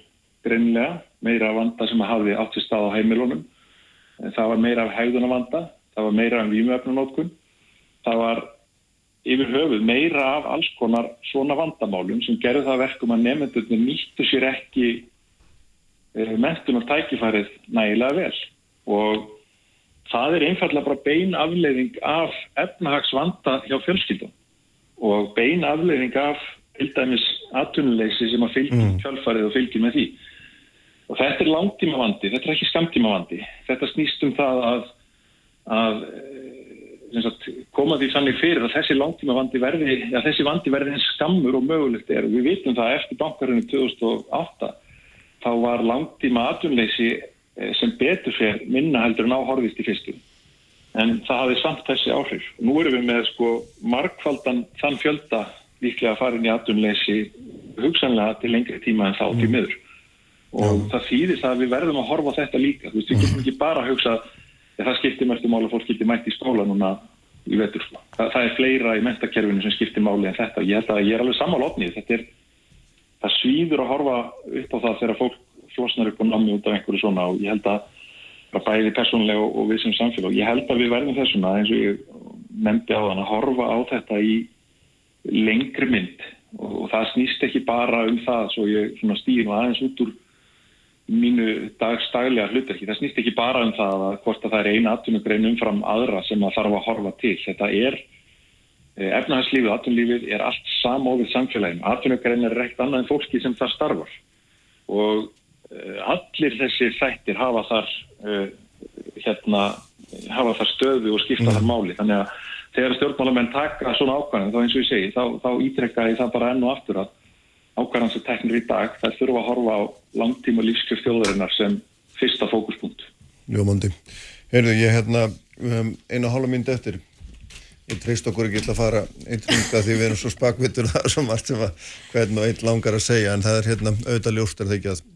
greinlega, meira vanda sem hafði átt í stað á heimilunum. Eh, það var meira af hægðunavanda, það var meira af výmöfnunótkun, það var yfir höfuð meira af alls konar svona vandamálum sem gerði það verkum að nefndunni nýttu sér ekki eh, mentun og tækifærið nægilega vel og það er einfallega bara bein afleiðing af efnahagsvanda hjá fjölskyldum og bein afleiðing af til dæmis aðtunuleysi sem að fylgja mm. kjálfarið og fylgja með því. Og þetta er langtíma vandi, þetta er ekki skamtíma vandi. Þetta snýst um það að, að eh, sagt, koma því þannig fyrir að þessi langtíma vandi verði, að þessi vandi verði eins skammur og mögulegt er. Við vitum það eftir bankarinu 2008 þá var langtíma aðtunuleysi eh, sem betur fyrir minna heldur en áhorfist í fyrstum. En það hafi samt þessi áhrif. Nú erum við með sko markvaldan þann fjölda líklega að fara inn í aðunleysi hugsanlega til lengri tíma en þá til mm. miður og Já. það þýðir það að við verðum að horfa þetta líka, þú veist, við getum ekki bara að hugsa að það skiptir mörgum mál að fólk getur mætt í skóla núna í vetur sko. það, það er fleira í mentakerfinu sem skiptir máli en þetta, ég held að ég er alveg sammálófnið, þetta er það svíður að horfa upp á það þegar fólk flosnar upp og námi út af einhverju svona og ég held að bæði persónlega og, við sem samfélag ég held að við verðum þessuna eins og ég nefndi á þann að horfa á þetta í lengri mynd. Og, og það snýst ekki bara um það svo ég stýr nú aðeins út úr mínu dagstælega hlutverki. Það snýst ekki bara um það að hvort að það er eina atvinnugrein umfram aðra sem að þarf að horfa til. Þetta er eh, efnahagslífið, atvinnulífið er allt samófið samfélagin atvinnugrein er reykt annað en fólki sem það starfar. Og uh, allir þessi þættir hafa þar uh, hérna hafa þar stöðu og skipta mm. þar máli. Þannig að þegar stjórnmálamenn taka svona ákvæðan þá eins og ég segi, þá, þá ítrekka ég það bara enn og aftur að ákvæðan sem teknir í dag það þurfa að horfa á langtíma lífskjöf þjóðarinnar sem fyrsta fókuspunkt. Jómandi, heyrðu ég hérna um, einu hálfa myndi eftir. Ég treyst okkur ekki að fara einn ringa því við erum svo spakvittur það er [laughs] svo margt sem að hvern og einn langar að segja en það er hérna auðvitað ljóst er það ekki að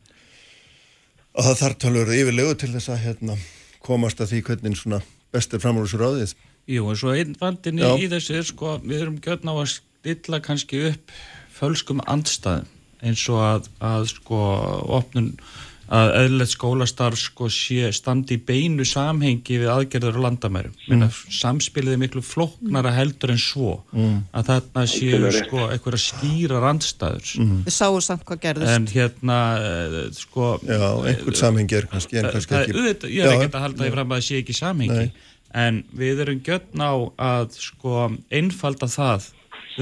að það þarf talveg yfirlegu til þess að hérna komast að því hvernig svona bestir framrúsur á því Jú, en svo einn vandin í, þessu er sko, við erum gjörn á að stilla kannski upp fölskum andstæðum eins og að, að sko opnun að eðlert skólastarf sko sé standi í beinu samhengi við aðgerður og landamærum. Mm. samspilið er miklu floknara heldur en svo. Mm. að þarna séu sko eitthvað skýra randstæður mm. Við sáum samt hvað gerðist. En hérna eh, sko Já, einhvern samhengi er kannski en kannski ekki Ég er ekki að halda því fram að það sé ekki samhengi. Nei en við erum götn á að sko einfalda það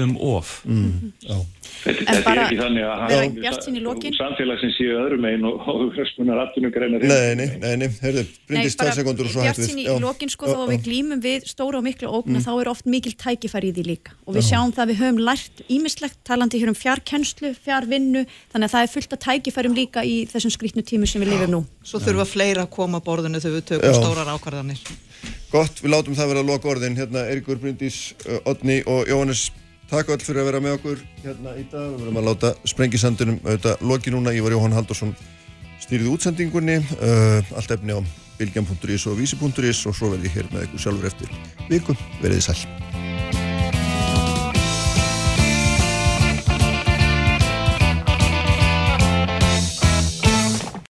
um of. Mm. Þetta er ekki þannig að samfélagsins séu öðrum einn og höfspunar aftunum greinar Nei, nei, nei, nei, herðu, brindist það sekundur og svo hægt við Bjart sín í lokin sko þá við glýmum við stóra og miklu ógna mm. þá er oft mikil tækifæri í því líka. Og við sjáum það við höfum lært ímislegt talandi hér um fjarkennslu, fjarvinnu þannig að það er fullt af tækifærum líka í þessum skrítnu tímu sem við lifum nú. Svo þurfa fleira að koma á borðinu þegar við tökum stórar ákvarðanir. Gott, við látum það vera að loka orðin hérna Eirikur Bryndís, Odni og Jóhannes Takk öll fyrir að vera með okkur hérna í dag. Við verðum að láta sprengisandunum auðvitað loki núna. Ég var Jóhann Haldursson stýrið útsendingunni. Uh, allt efni á bilgjam.is og vísi.is og svo verð ég hér með ykkur sjálfur eftir viku. Verðið sæl.